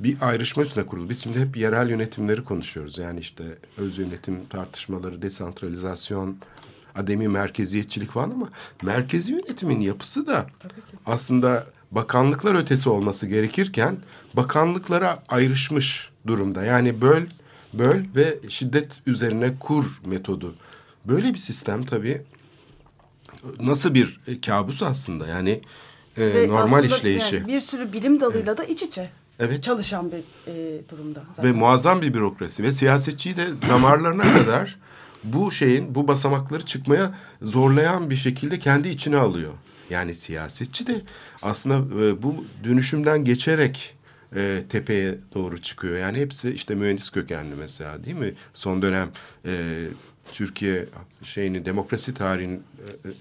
bir ayrışma üstüne kurulu. Biz şimdi hep yerel yönetimleri konuşuyoruz. Yani işte öz yönetim tartışmaları, desantralizasyon, ademi merkeziyetçilik falan ama merkezi yönetimin yapısı da aslında bakanlıklar ötesi olması gerekirken bakanlıklara ayrışmış durumda. Yani böl, böl ve şiddet üzerine kur metodu. Böyle bir sistem tabii nasıl bir e, kabus aslında yani e, Ve normal işleyişi. yani bir sürü bilim dalıyla da iç içe Evet. çalışan bir e, durumda. Ve Zaten. muazzam bir bürokrasi ve siyasetçiyi de damarlarına kadar bu şeyin bu basamakları çıkmaya zorlayan bir şekilde kendi içine alıyor. Yani siyasetçi de aslında e, bu dönüşümden geçerek e, tepeye doğru çıkıyor. Yani hepsi işte mühendis kökenli mesela değil mi? Son dönem e, Türkiye şeyini demokrasi tarihinin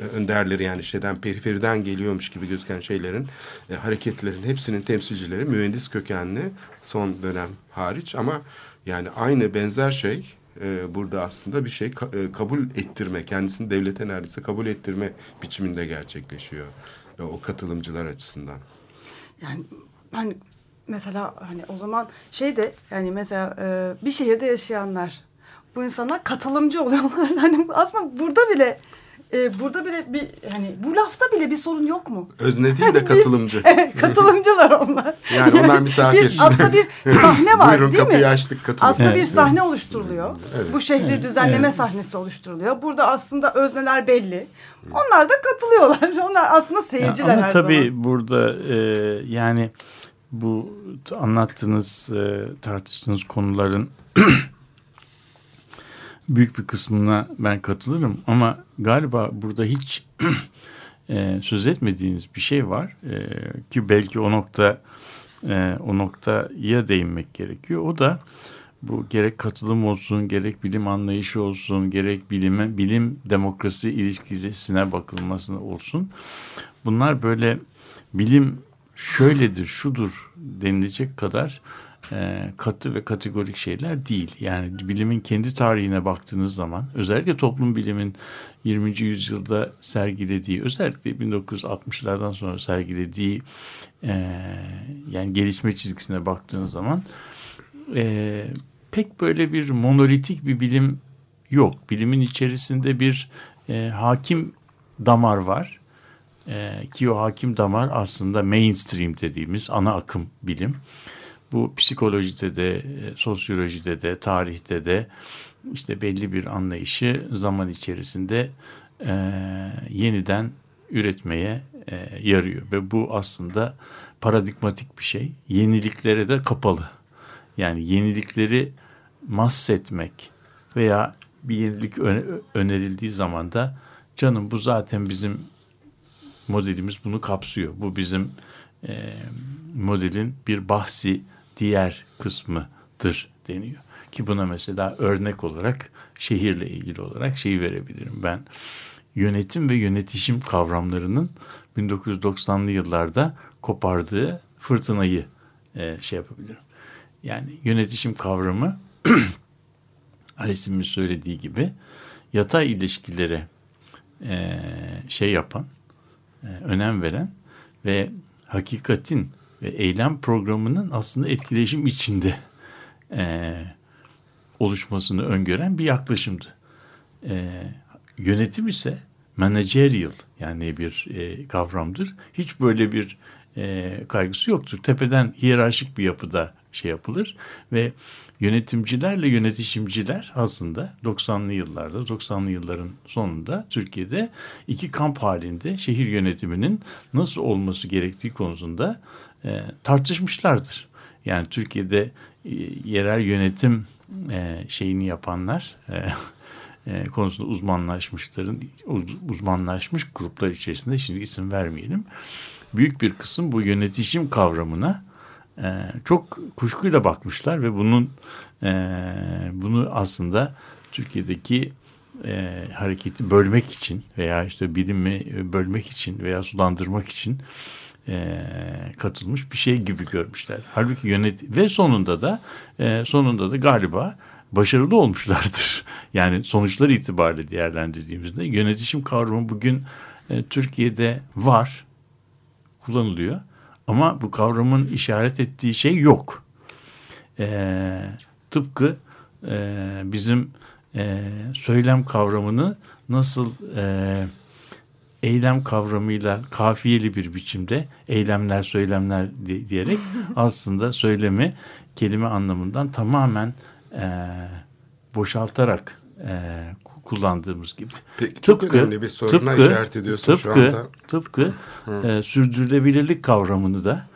e, e, önderleri yani şeyden periferiden geliyormuş gibi gözüken şeylerin e, hareketlerin hepsinin temsilcileri mühendis kökenli son dönem hariç ama yani aynı benzer şey e, burada aslında bir şey ka- e, kabul ettirme kendisini devlete neredeyse kabul ettirme biçiminde gerçekleşiyor e, o katılımcılar açısından. Yani ben mesela hani o zaman şey de yani mesela e, bir şehirde yaşayanlar bu insanlar katılımcı oluyorlar. Hani aslında burada bile e, burada bile bir hani bu lafta bile bir sorun yok mu? Özne değil de katılımcı. Katılımcılar onlar. Yani onlar misafir. Bir, aslında bir sahne var Buyurun değil kapıyı mi? açtık katılın. Aslında bir Evet, sahne oluşturuluyor. Evet. Bu şehri düzenleme sahnesi oluşturuluyor. Burada aslında özneler belli. Onlar da katılıyorlar. Onlar aslında seyirciler Ama her tabii zaman. burada e, yani bu anlattığınız, e, tartıştığınız konuların büyük bir kısmına ben katılırım. Ama galiba burada hiç e, söz etmediğiniz bir şey var E, ki belki o nokta e, o noktaya değinmek gerekiyor. O da bu gerek katılım olsun, gerek bilim anlayışı olsun, gerek bilime, bilim demokrasi ilişkisine bakılması olsun. Bunlar böyle bilim şöyledir, şudur denilecek kadar e, katı ve kategorik şeyler değil. Yani bilimin kendi tarihine baktığınız zaman özellikle toplum bilimin 20. yüzyılda sergilediği özellikle 1960'lardan sonra sergilediği e, yani gelişme çizgisine baktığınız zaman e, pek böyle bir monolitik bir bilim yok. Bilimin içerisinde bir e, hakim damar var. E, ki o hakim damar aslında mainstream dediğimiz ana akım bilim. Bu psikolojide de, e, sosyolojide de, tarihte de işte belli bir anlayışı zaman içerisinde e, yeniden üretmeye e, yarıyor. Ve bu aslında paradigmatik bir şey. Yeniliklere de kapalı. Yani yenilikleri mahsetmek veya bir yenilik önerildiği zaman da canım bu zaten bizim modelimiz bunu kapsıyor. Bu bizim e, modelin bir bahsi diğer kısmıdır deniyor. Ki buna mesela örnek olarak şehirle ilgili olarak şeyi verebilirim ben. Yönetim ve yönetişim kavramlarının 1990'lı yıllarda kopardığı fırtınayı e, şey yapabilirim. Yani yönetişim kavramı Alice'in söylediği gibi yatay ilişkilere e, şey yapan, e, önem veren ve hakikatin ve eylem programının aslında etkileşim içinde e, oluşmasını öngören bir yaklaşımdı. E, yönetim ise managerial yani bir e, kavramdır. Hiç böyle bir e, kaygısı yoktur. Tepeden hiyerarşik bir yapıda şey yapılır ve yönetimcilerle yönetişimciler aslında 90'lı yıllarda 90'lı yılların sonunda Türkiye'de iki kamp halinde şehir yönetiminin nasıl olması gerektiği konusunda e, tartışmışlardır. Yani Türkiye'de e, yerel yönetim e, şeyini yapanlar e, e, konusunda uzmanlaşmışların uz- uzmanlaşmış gruplar içerisinde şimdi isim vermeyelim. Büyük bir kısım bu yönetişim kavramına e, çok kuşkuyla bakmışlar ve bunun e, bunu aslında Türkiye'deki e, hareketi bölmek için veya işte bilimi bölmek için veya sulandırmak için e, katılmış bir şey gibi görmüşler. Halbuki yönet ve sonunda da e, sonunda da galiba başarılı olmuşlardır. Yani sonuçlar itibariyle değerlendirdiğimizde yönetişim kavramı bugün e, Türkiye'de var, kullanılıyor. Ama bu kavramın işaret ettiği şey yok. E, tıpkı e, bizim e, söylem kavramını nasıl e, eylem kavramıyla kafiyeli bir biçimde eylemler söylemler di- diyerek aslında söylemi kelime anlamından tamamen e, boşaltarak e, ku- kullandığımız gibi. Peki çok önemli bir soruna işaret ediyorsun şu tıpkı, anda. Tıpkı e, sürdürülebilirlik kavramını da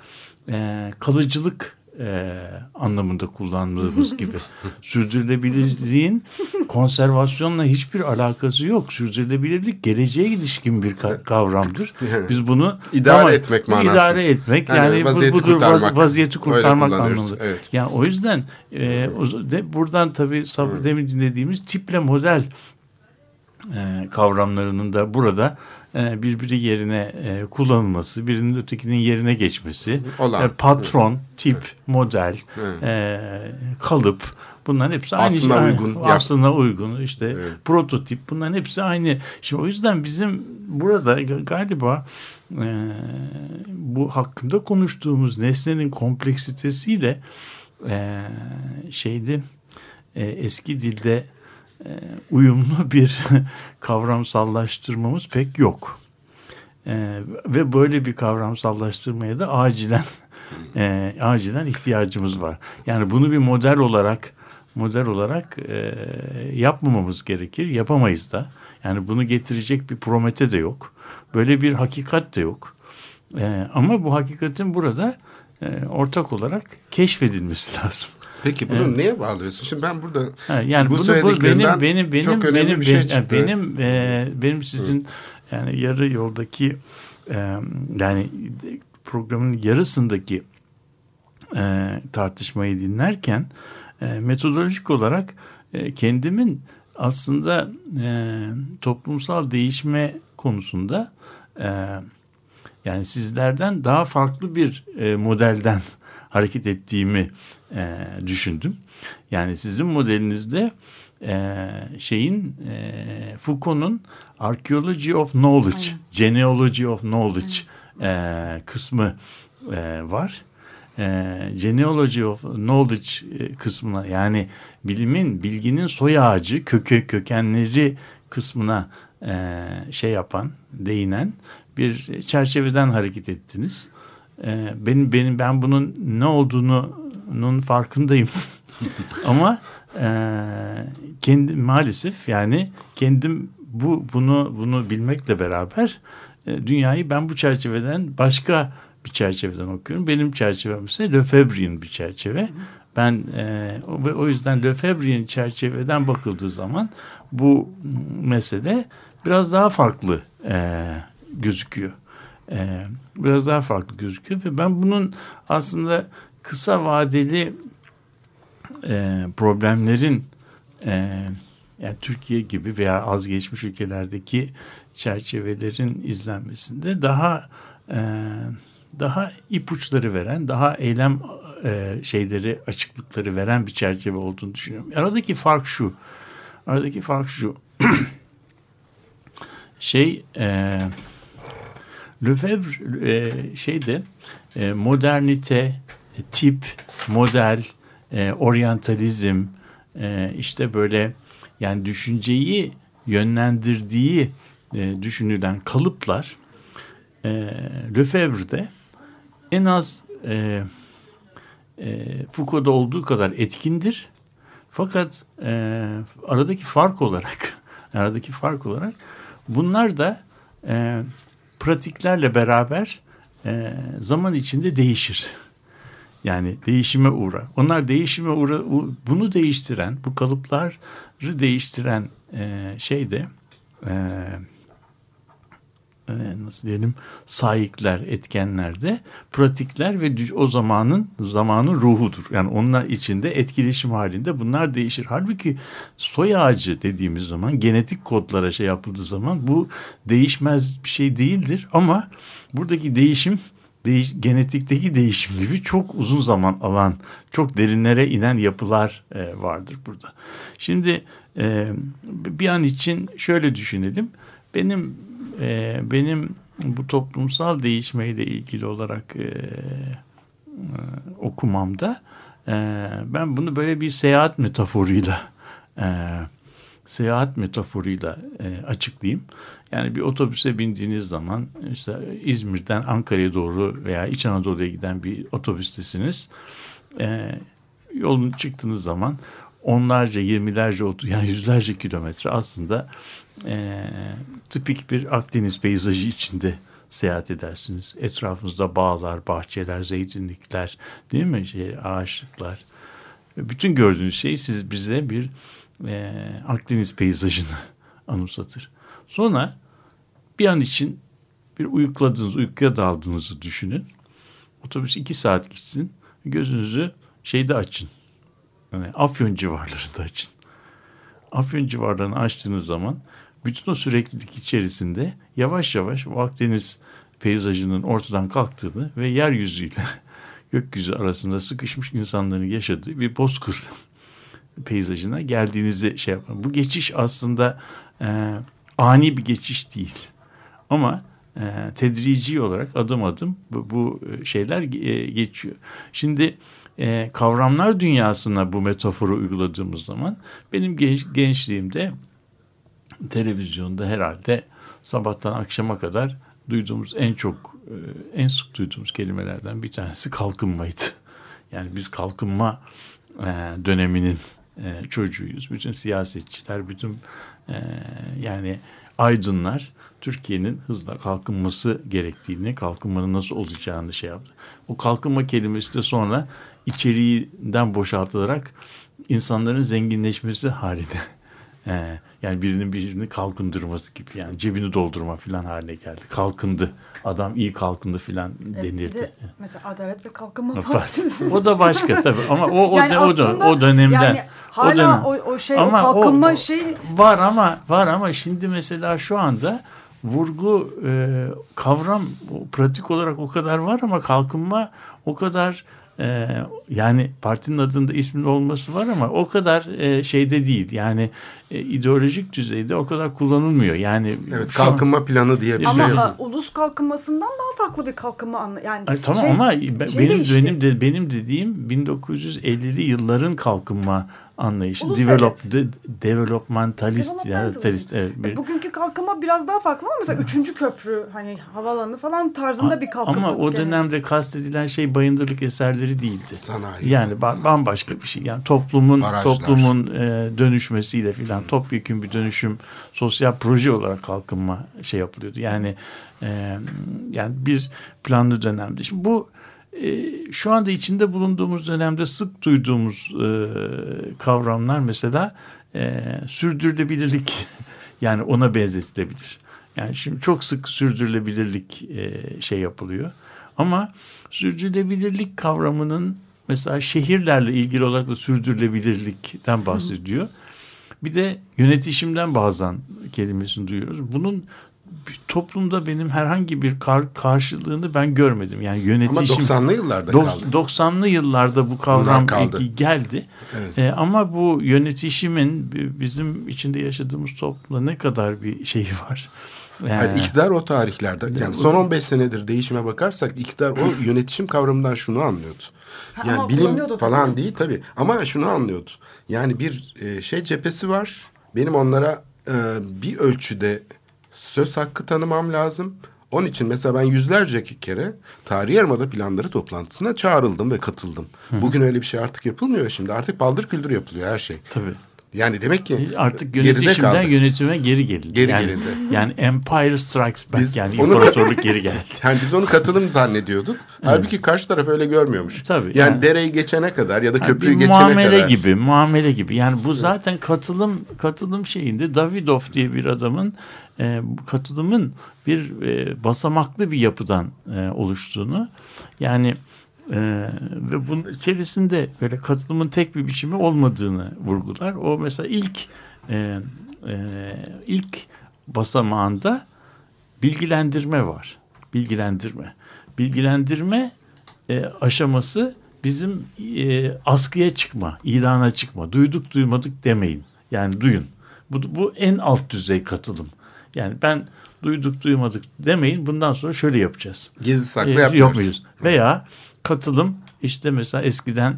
e, kalıcılık e, anlamında kullandığımız gibi. Sürdürülebilirliğin konservasyonla hiçbir alakası yok. Sürdürülebilirlik geleceğe ilişkin bir ka- kavramdır. Biz bunu İdare etmek manasında. İdare etmek Yani yani, bu- vaziyeti budur vaz- kurtarmak. vaziyeti kurtarmak anlamında. evet. Yani o yüzden e, o, de, buradan tabii sab- demin dinlediğimiz tiple model e, kavramlarının da burada e, birbiri yerine e, kullanılması, birinin ötekinin yerine geçmesi, Olan. e, patron, tip, model, Evet. e, kalıp bunların hepsi Aslına aynı uygun, aynı- yap- aslına uygun işte Evet. prototip bunların hepsi aynı. Şimdi o yüzden bizim burada ga- galiba e, bu hakkında konuştuğumuz nesnenin kompleksitesiyle e, şeydi e, eski dilde e, uyumlu bir kavramsallaştırmamız pek yok. E, ve böyle bir kavramsallaştırmaya da acilen e, acilen ihtiyacımız var. Yani bunu bir model olarak model olarak e, yapmamamız gerekir. Yapamayız da. Yani bunu getirecek bir promete de yok. Böyle bir hakikat de yok. E, ama bu hakikatin burada e, ortak olarak keşfedilmesi lazım. Peki bunu neye bağlıyorsun? Şimdi ben burada Ha, yani bu bunu, bu benim benim benim çok önemli benim bir şey benim, çıktı. benim e, benim sizin yani yarı yoldaki e, yani programın yarısındaki e, tartışmayı dinlerken e, metodolojik olarak e, kendimin aslında e, toplumsal değişme konusunda e, yani sizlerden daha farklı bir e, modelden hareket ettiğimi e, düşündüm. Yani sizin modelinizde e, şeyin e, Foucault'un Archaeology of Knowledge, Genealogy of Knowledge e, kısmı e, var. E, Genealogy of Knowledge e, kısmına yani bilimin, bilginin soy ağacı, kökü, kökenleri kısmına e, şey yapan, değinen bir çerçeveden hareket ettiniz. E, benim benim ben bunun ne olduğunun farkındayım. Ama e, kendi maalesef yani kendim bu bunu bunu bilmekle beraber e, dünyayı ben bu çerçeveden başka bir çerçeveden okuyorum. Benim çerçevem ise Lefebvre'in bir çerçeve. Ben e, o, ve o yüzden Lefebvre'in çerçeveden bakıldığı zaman bu mesele biraz daha farklı e, gözüküyor. E, biraz daha farklı gözüküyor ve ben bunun aslında kısa vadeli e, problemlerin e, yani Türkiye gibi veya az gelişmiş ülkelerdeki çerçevelerin izlenmesinde daha e, daha ipuçları veren, daha eylem e, şeyleri, açıklıkları veren bir çerçeve olduğunu düşünüyorum. Aradaki fark şu. Aradaki fark şu. şey e, Lefebvre e, şeyde e, modernite, e, tip, model, e, oryantalizm, e, işte böyle yani düşünceyi yönlendirdiği e, düşünülen kalıplar e, Lefebvre'de en az e, e, Foucault'da olduğu kadar etkindir. Fakat e, aradaki fark olarak aradaki fark olarak bunlar da e, pratiklerle beraber e, zaman içinde değişir. Yani değişime uğra. Onlar değişime uğra. Bunu değiştiren, bu kalıpları değiştiren e, şey de e, nasıl diyelim sahipler, etkenler de pratikler ve o zamanın zamanın ruhudur. Yani onlar içinde etkileşim halinde bunlar değişir. Halbuki soy ağacı dediğimiz zaman genetik kodlara şey yapıldığı zaman bu değişmez bir şey değildir ama buradaki değişim değiş, genetikteki değişim gibi çok uzun zaman alan, çok derinlere inen yapılar e, vardır burada. Şimdi e, bir an için şöyle düşünelim. Benim e, benim bu toplumsal değişmeyle ilgili olarak e, e, okumamda e, ben bunu böyle bir seyahat metaforuyla e, seyahat metaforuyla e, açıklayayım. Yani bir otobüse bindiğiniz zaman işte İzmir'den Ankara'ya doğru veya İç Anadolu'ya giden bir otobüstesiniz. E, yolun çıktığınız zaman onlarca, yirmilerce, yani yüzlerce kilometre aslında e, tipik bir Akdeniz peyzajı içinde seyahat edersiniz. Etrafınızda bağlar, bahçeler, zeytinlikler, değil mi? Şey, ağaçlıklar. Bütün gördüğünüz şey siz bize bir e, Akdeniz peyzajını anımsatır. Sonra bir an için bir uyukladığınız, uykuya daldığınızı düşünün. Otobüs iki saat gitsin. Gözünüzü şeyde açın. Yani Afyon civarlarında açın. Afyon civarlarını açtığınız zaman bütün o süreklilik içerisinde yavaş yavaş o Akdeniz peyzajının ortadan kalktığını ve yeryüzüyle gökyüzü arasında sıkışmış insanların yaşadığı bir bozkır peyzajına geldiğinizi şey yapın. Bu geçiş aslında e, ani bir geçiş değil. Ama e, tedrici olarak adım adım bu, bu şeyler e, geçiyor. Şimdi e, kavramlar dünyasına bu metaforu uyguladığımız zaman benim genç, gençliğimde televizyonda herhalde sabahtan akşama kadar duyduğumuz en çok e, en sık duyduğumuz kelimelerden bir tanesi kalkınmaydı. Yani biz kalkınma e, döneminin e, çocuğuyuz. Bütün siyasetçiler, bütün yani aydınlar Türkiye'nin hızla kalkınması gerektiğini, kalkınmanın nasıl olacağını şey yaptı. O kalkınma kelimesi de sonra içeriğinden boşaltılarak insanların zenginleşmesi haline yani birinin birini kalkındırması gibi yani cebini doldurma falan haline geldi. Kalkındı. Adam iyi kalkındı falan Bir denirdi. de mesela Adalet ve Kalkınma Partisi. o da başka tabii ama o o, Yani o, da, o dönemden yani hala o dönem. o, o şey Ama o kalkınma o- şey var ama var ama şimdi mesela şu anda vurgu e, kavram pratik olarak o kadar var ama kalkınma o kadar e, yani partinin adında ismin olması var ama o kadar e, şeyde değil yani e, ideolojik düzeyde o kadar kullanılmıyor yani Evet şu an- kalkınma planı diye bir ama şey. ha, ulus kalkınmasından daha farklı bir kalkınma anla yani Ay, tamam şey- ama ben- şey benim değişti. benim de benim dediğim 1950'li yılların kalkınma anlayışı. Ulus Develop, de, developmentalist Developmentalist. talist, evet, bir- Bugünkü kalkınma biraz daha farklı ama mesela üçüncü köprü hani havalanı falan tarzında bir kalkınma. Ama o dönemde kastedilen şey bayındırlık eserleri değildi. Sanayi. Yani ba- bambaşka bir şey. Yani toplumun Barajlar. toplumun e, dönüşmesiyle filan topyekun bir dönüşüm sosyal proje olarak kalkınma şey yapılıyordu. Yani e, yani bir planlı dönemde. Şimdi bu e, şu anda içinde bulunduğumuz dönemde sık duyduğumuz e, kavramlar mesela e, sürdürülebilirlik yani ona benzetilebilir. Yani şimdi çok sık sürdürülebilirlik e, şey yapılıyor. Ama sürdürülebilirlik kavramının mesela şehirlerle ilgili olarak da sürdürülebilirlikten bahsediyor. Bir de yönetişimden bazen kelimesini duyuyoruz. Bunun toplumda benim herhangi bir kar- karşılığını ben görmedim. Yani Ama yönetişim 90'lı yıllarda Dok- kaldı. 90'lı yıllarda bu kavram ilgi- geldi. Evet. Ee, ama bu yönetişimin bi- bizim içinde yaşadığımız toplumda ne kadar bir şeyi var. Yani, Yani iktidar o tarihlerde yani son 15 senedir değişime bakarsak iktidar o yönetişim kavramından şunu anlıyordu. Ha, Yani ama bilim falan tabii. değil tabii ama şunu anlıyordu. Yani bir e, şey cephesi var. Benim onlara e, bir ölçüde söz hakkı tanımam lazım. Onun için mesela ben yüzlerce kere Tarihi Yarımada planları toplantısına çağrıldım ve katıldım. Bugün öyle bir şey artık yapılmıyor şimdi. Artık baldır küldür yapılıyor her şey. Tabii. Yani demek ki Artık geride yönetişimden kaldı. yönetime geri gelindi. Geri yani, gelindi. Yani Empire Strikes Back Biz yani imparatorluk geri geldi. Yani biz onu katılım zannediyorduk. Halbuki karşı taraf öyle görmüyormuş. Tabii, yani, yani- dereyi geçene kadar ya da Yani köprüyü geçene muamele kadar. gibi, muamele gibi. Yani bu zaten katılım katılım şeyinde Davidov diye bir adamın e, katılımın bir e, basamaklı bir yapıdan e, oluştuğunu yani e, ve bunun içerisinde böyle katılımın tek bir biçimi olmadığını vurgular. O mesela ilk e, e, ilk basamağında bilgilendirme var. Bilgilendirme. Bilgilendirme e, aşaması bizim e, askıya çıkma, ilana çıkma. Duyduk duymadık demeyin. Yani duyun. Bu, bu en alt düzey katılım. Yani ben duyduk duymadık demeyin. Bundan sonra şöyle yapacağız. Gizli saklı E, yapmıyoruz. yapmıyoruz. Veya katılım işte mesela eskiden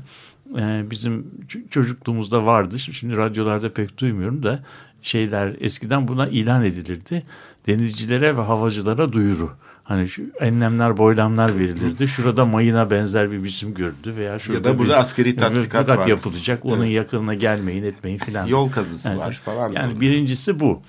e, bizim çocukluğumuzda vardı. Şimdi radyolarda pek duymuyorum da şeyler eskiden buna ilan edilirdi. Denizcilere ve havacılara duyuru. Hani şu enlemler boylamlar verilirdi. Şurada mayına benzer bir biçim görüldü veya şurada burada bir- askeri tatbikat var. yapılacak. Onun Evet. yakınına gelmeyin etmeyin filan. Yol kazısı Evet. var falan. Yani birincisi bu.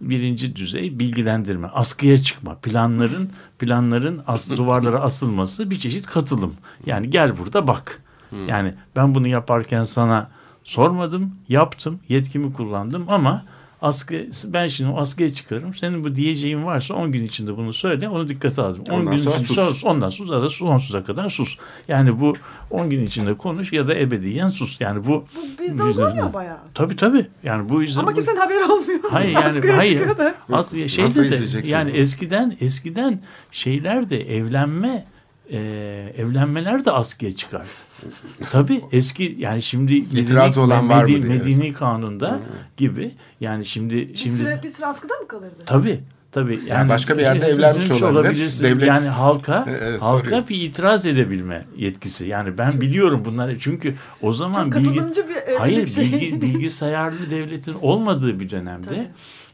Birinci düzey bilgilendirme, askıya çıkma, planların planların as, duvarlara asılması bir çeşit katılım. Yani gel burada bak. Yani ben bunu yaparken sana sormadım, yaptım, yetkimi kullandım ama askı ben şimdi askıya çıkarım. Senin bu diyeceğin varsa 10 gün içinde bunu söyle. Onu dikkate aldım. 10 Ondan gün sonra sus. sus. ondan sonra da sonsuza kadar sus. Yani bu 10 gün içinde konuş ya da ebediyen sus. Yani bu Bu bizde uzanıyor bayağı. Tabii tabii. Yani bu yüzden Ama bu- kimsenin haberi olmuyor. Hayır yani Askıya hayır. Aslında şeyde de yani eskiden eskiden şeyler de evlenme e, evlenmeler de askıya çıkardı. Tabii eski yani şimdi İtirazı olan var mı Medeni, diye. Medeni kanunda gibi yani şimdi Bir şimdi süre, bir süre askıda mı kalırdı? tabii tabii yani, başka bir yerde şey, evlenmiş olabilir. olabilirsin. Devlet- Yani halka Evet, halka soruyor. bir itiraz edebilme yetkisi. Yani ben biliyorum bunları çünkü o zaman Çok bilgi bir evlilik Hayır şey. bilgi, bilgisayarlı devletin olmadığı bir dönemde Tabii.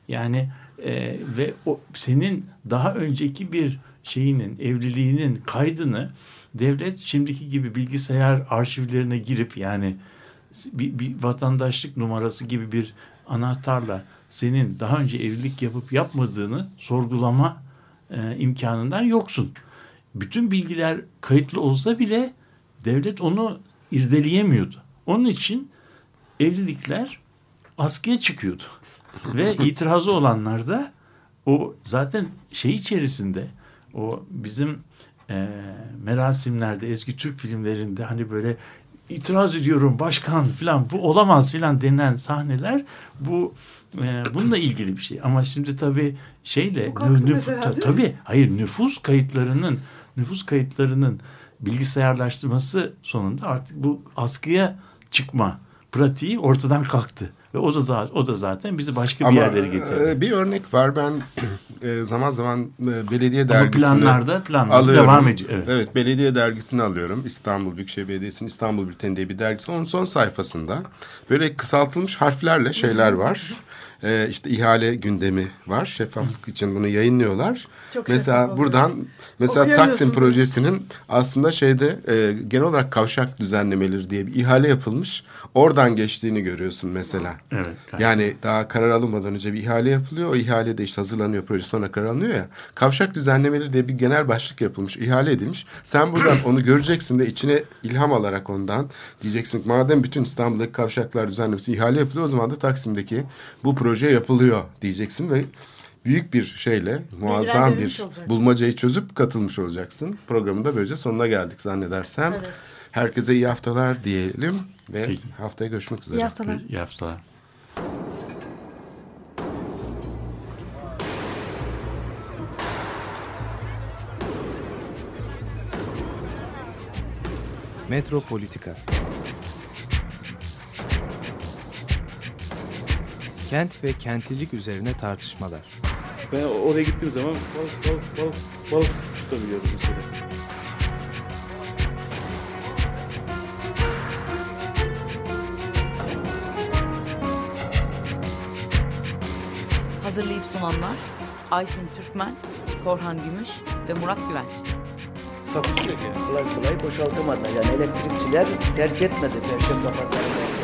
yani e, ve o senin daha önceki bir şeyinin evliliğinin kaydını devlet şimdiki gibi bilgisayar arşivlerine girip yani bir, bir vatandaşlık numarası gibi bir anahtarla senin daha önce evlilik yapıp yapmadığını sorgulama e, imkanından yoksun. Bütün bilgiler kayıtlı olsa bile devlet onu irdeleyemiyordu. Onun için evlilikler askıya çıkıyordu. Ve itirazı olanlar da o zaten şey içerisinde o bizim e, merasimlerde eski Türk filmlerinde hani böyle itiraz ediyorum başkan filan bu olamaz filan denen sahneler bu e, bununla ilgili bir şey. Ama şimdi tabii şeyle nüf- ta- tabii hayır nüfus kayıtlarının nüfus kayıtlarının bilgisayarlaştırması sonunda artık bu askıya çıkma pratiği ortadan kalktı. Ve o da o da zaten bizi başka bir Ama yerlere getirdi. e, bir örnek var. Ben e, zaman zaman e, belediye Ama dergisini planlarda planlarda alıyorum. devam ediyor. Evet. Evet. belediye dergisini alıyorum. İstanbul Büyükşehir Belediyesi'nin İstanbul Bülteni diye bir dergisi. Onun son sayfasında böyle kısaltılmış harflerle şeyler var. E, işte ihale gündemi var. Şeffaflık için bunu yayınlıyorlar. Çok mesela şeffaf oluyor. buradan mesela. Taksim projesinin aslında şeyde e, genel olarak kavşak düzenlemeleri diye bir ihale yapılmış. Oradan geçtiğini görüyorsun mesela. Evet. Yani daha karar alınmadan önce bir ihale yapılıyor. O ihale de işte hazırlanıyor proje sonra karar alınıyor ya. Kavşak düzenlemeleri diye bir genel başlık yapılmış, ihale edilmiş. Sen buradan onu göreceksin ve içine ilham alarak ondan diyeceksin madem bütün İstanbul'daki kavşaklar düzenlemesi ihale yapılıyor o zaman da Taksim'deki bu proje yapılıyor diyeceksin ve büyük bir şeyle muazzam bir olacaksın. bulmacayı çözüp katılmış olacaksın. Programın da böylece sonuna geldik zannedersem. Evet. Herkese iyi haftalar diyelim ve Peki. haftaya görüşmek üzere. İyi haftalar. İyi haftalar. Metropolitika Kent ve kentlilik üzerine tartışmalar. Ben oraya gittiğim zaman balık balık balık balık tutabiliyordum mesela. Hazırlayıp sunanlar Aysin Türkmen, Korhan Gümüş ve Murat Güvenç. Yani. Kolay kolay boşaltamadı. Yani elektrikçiler terk etmedi Perşembe Pazarı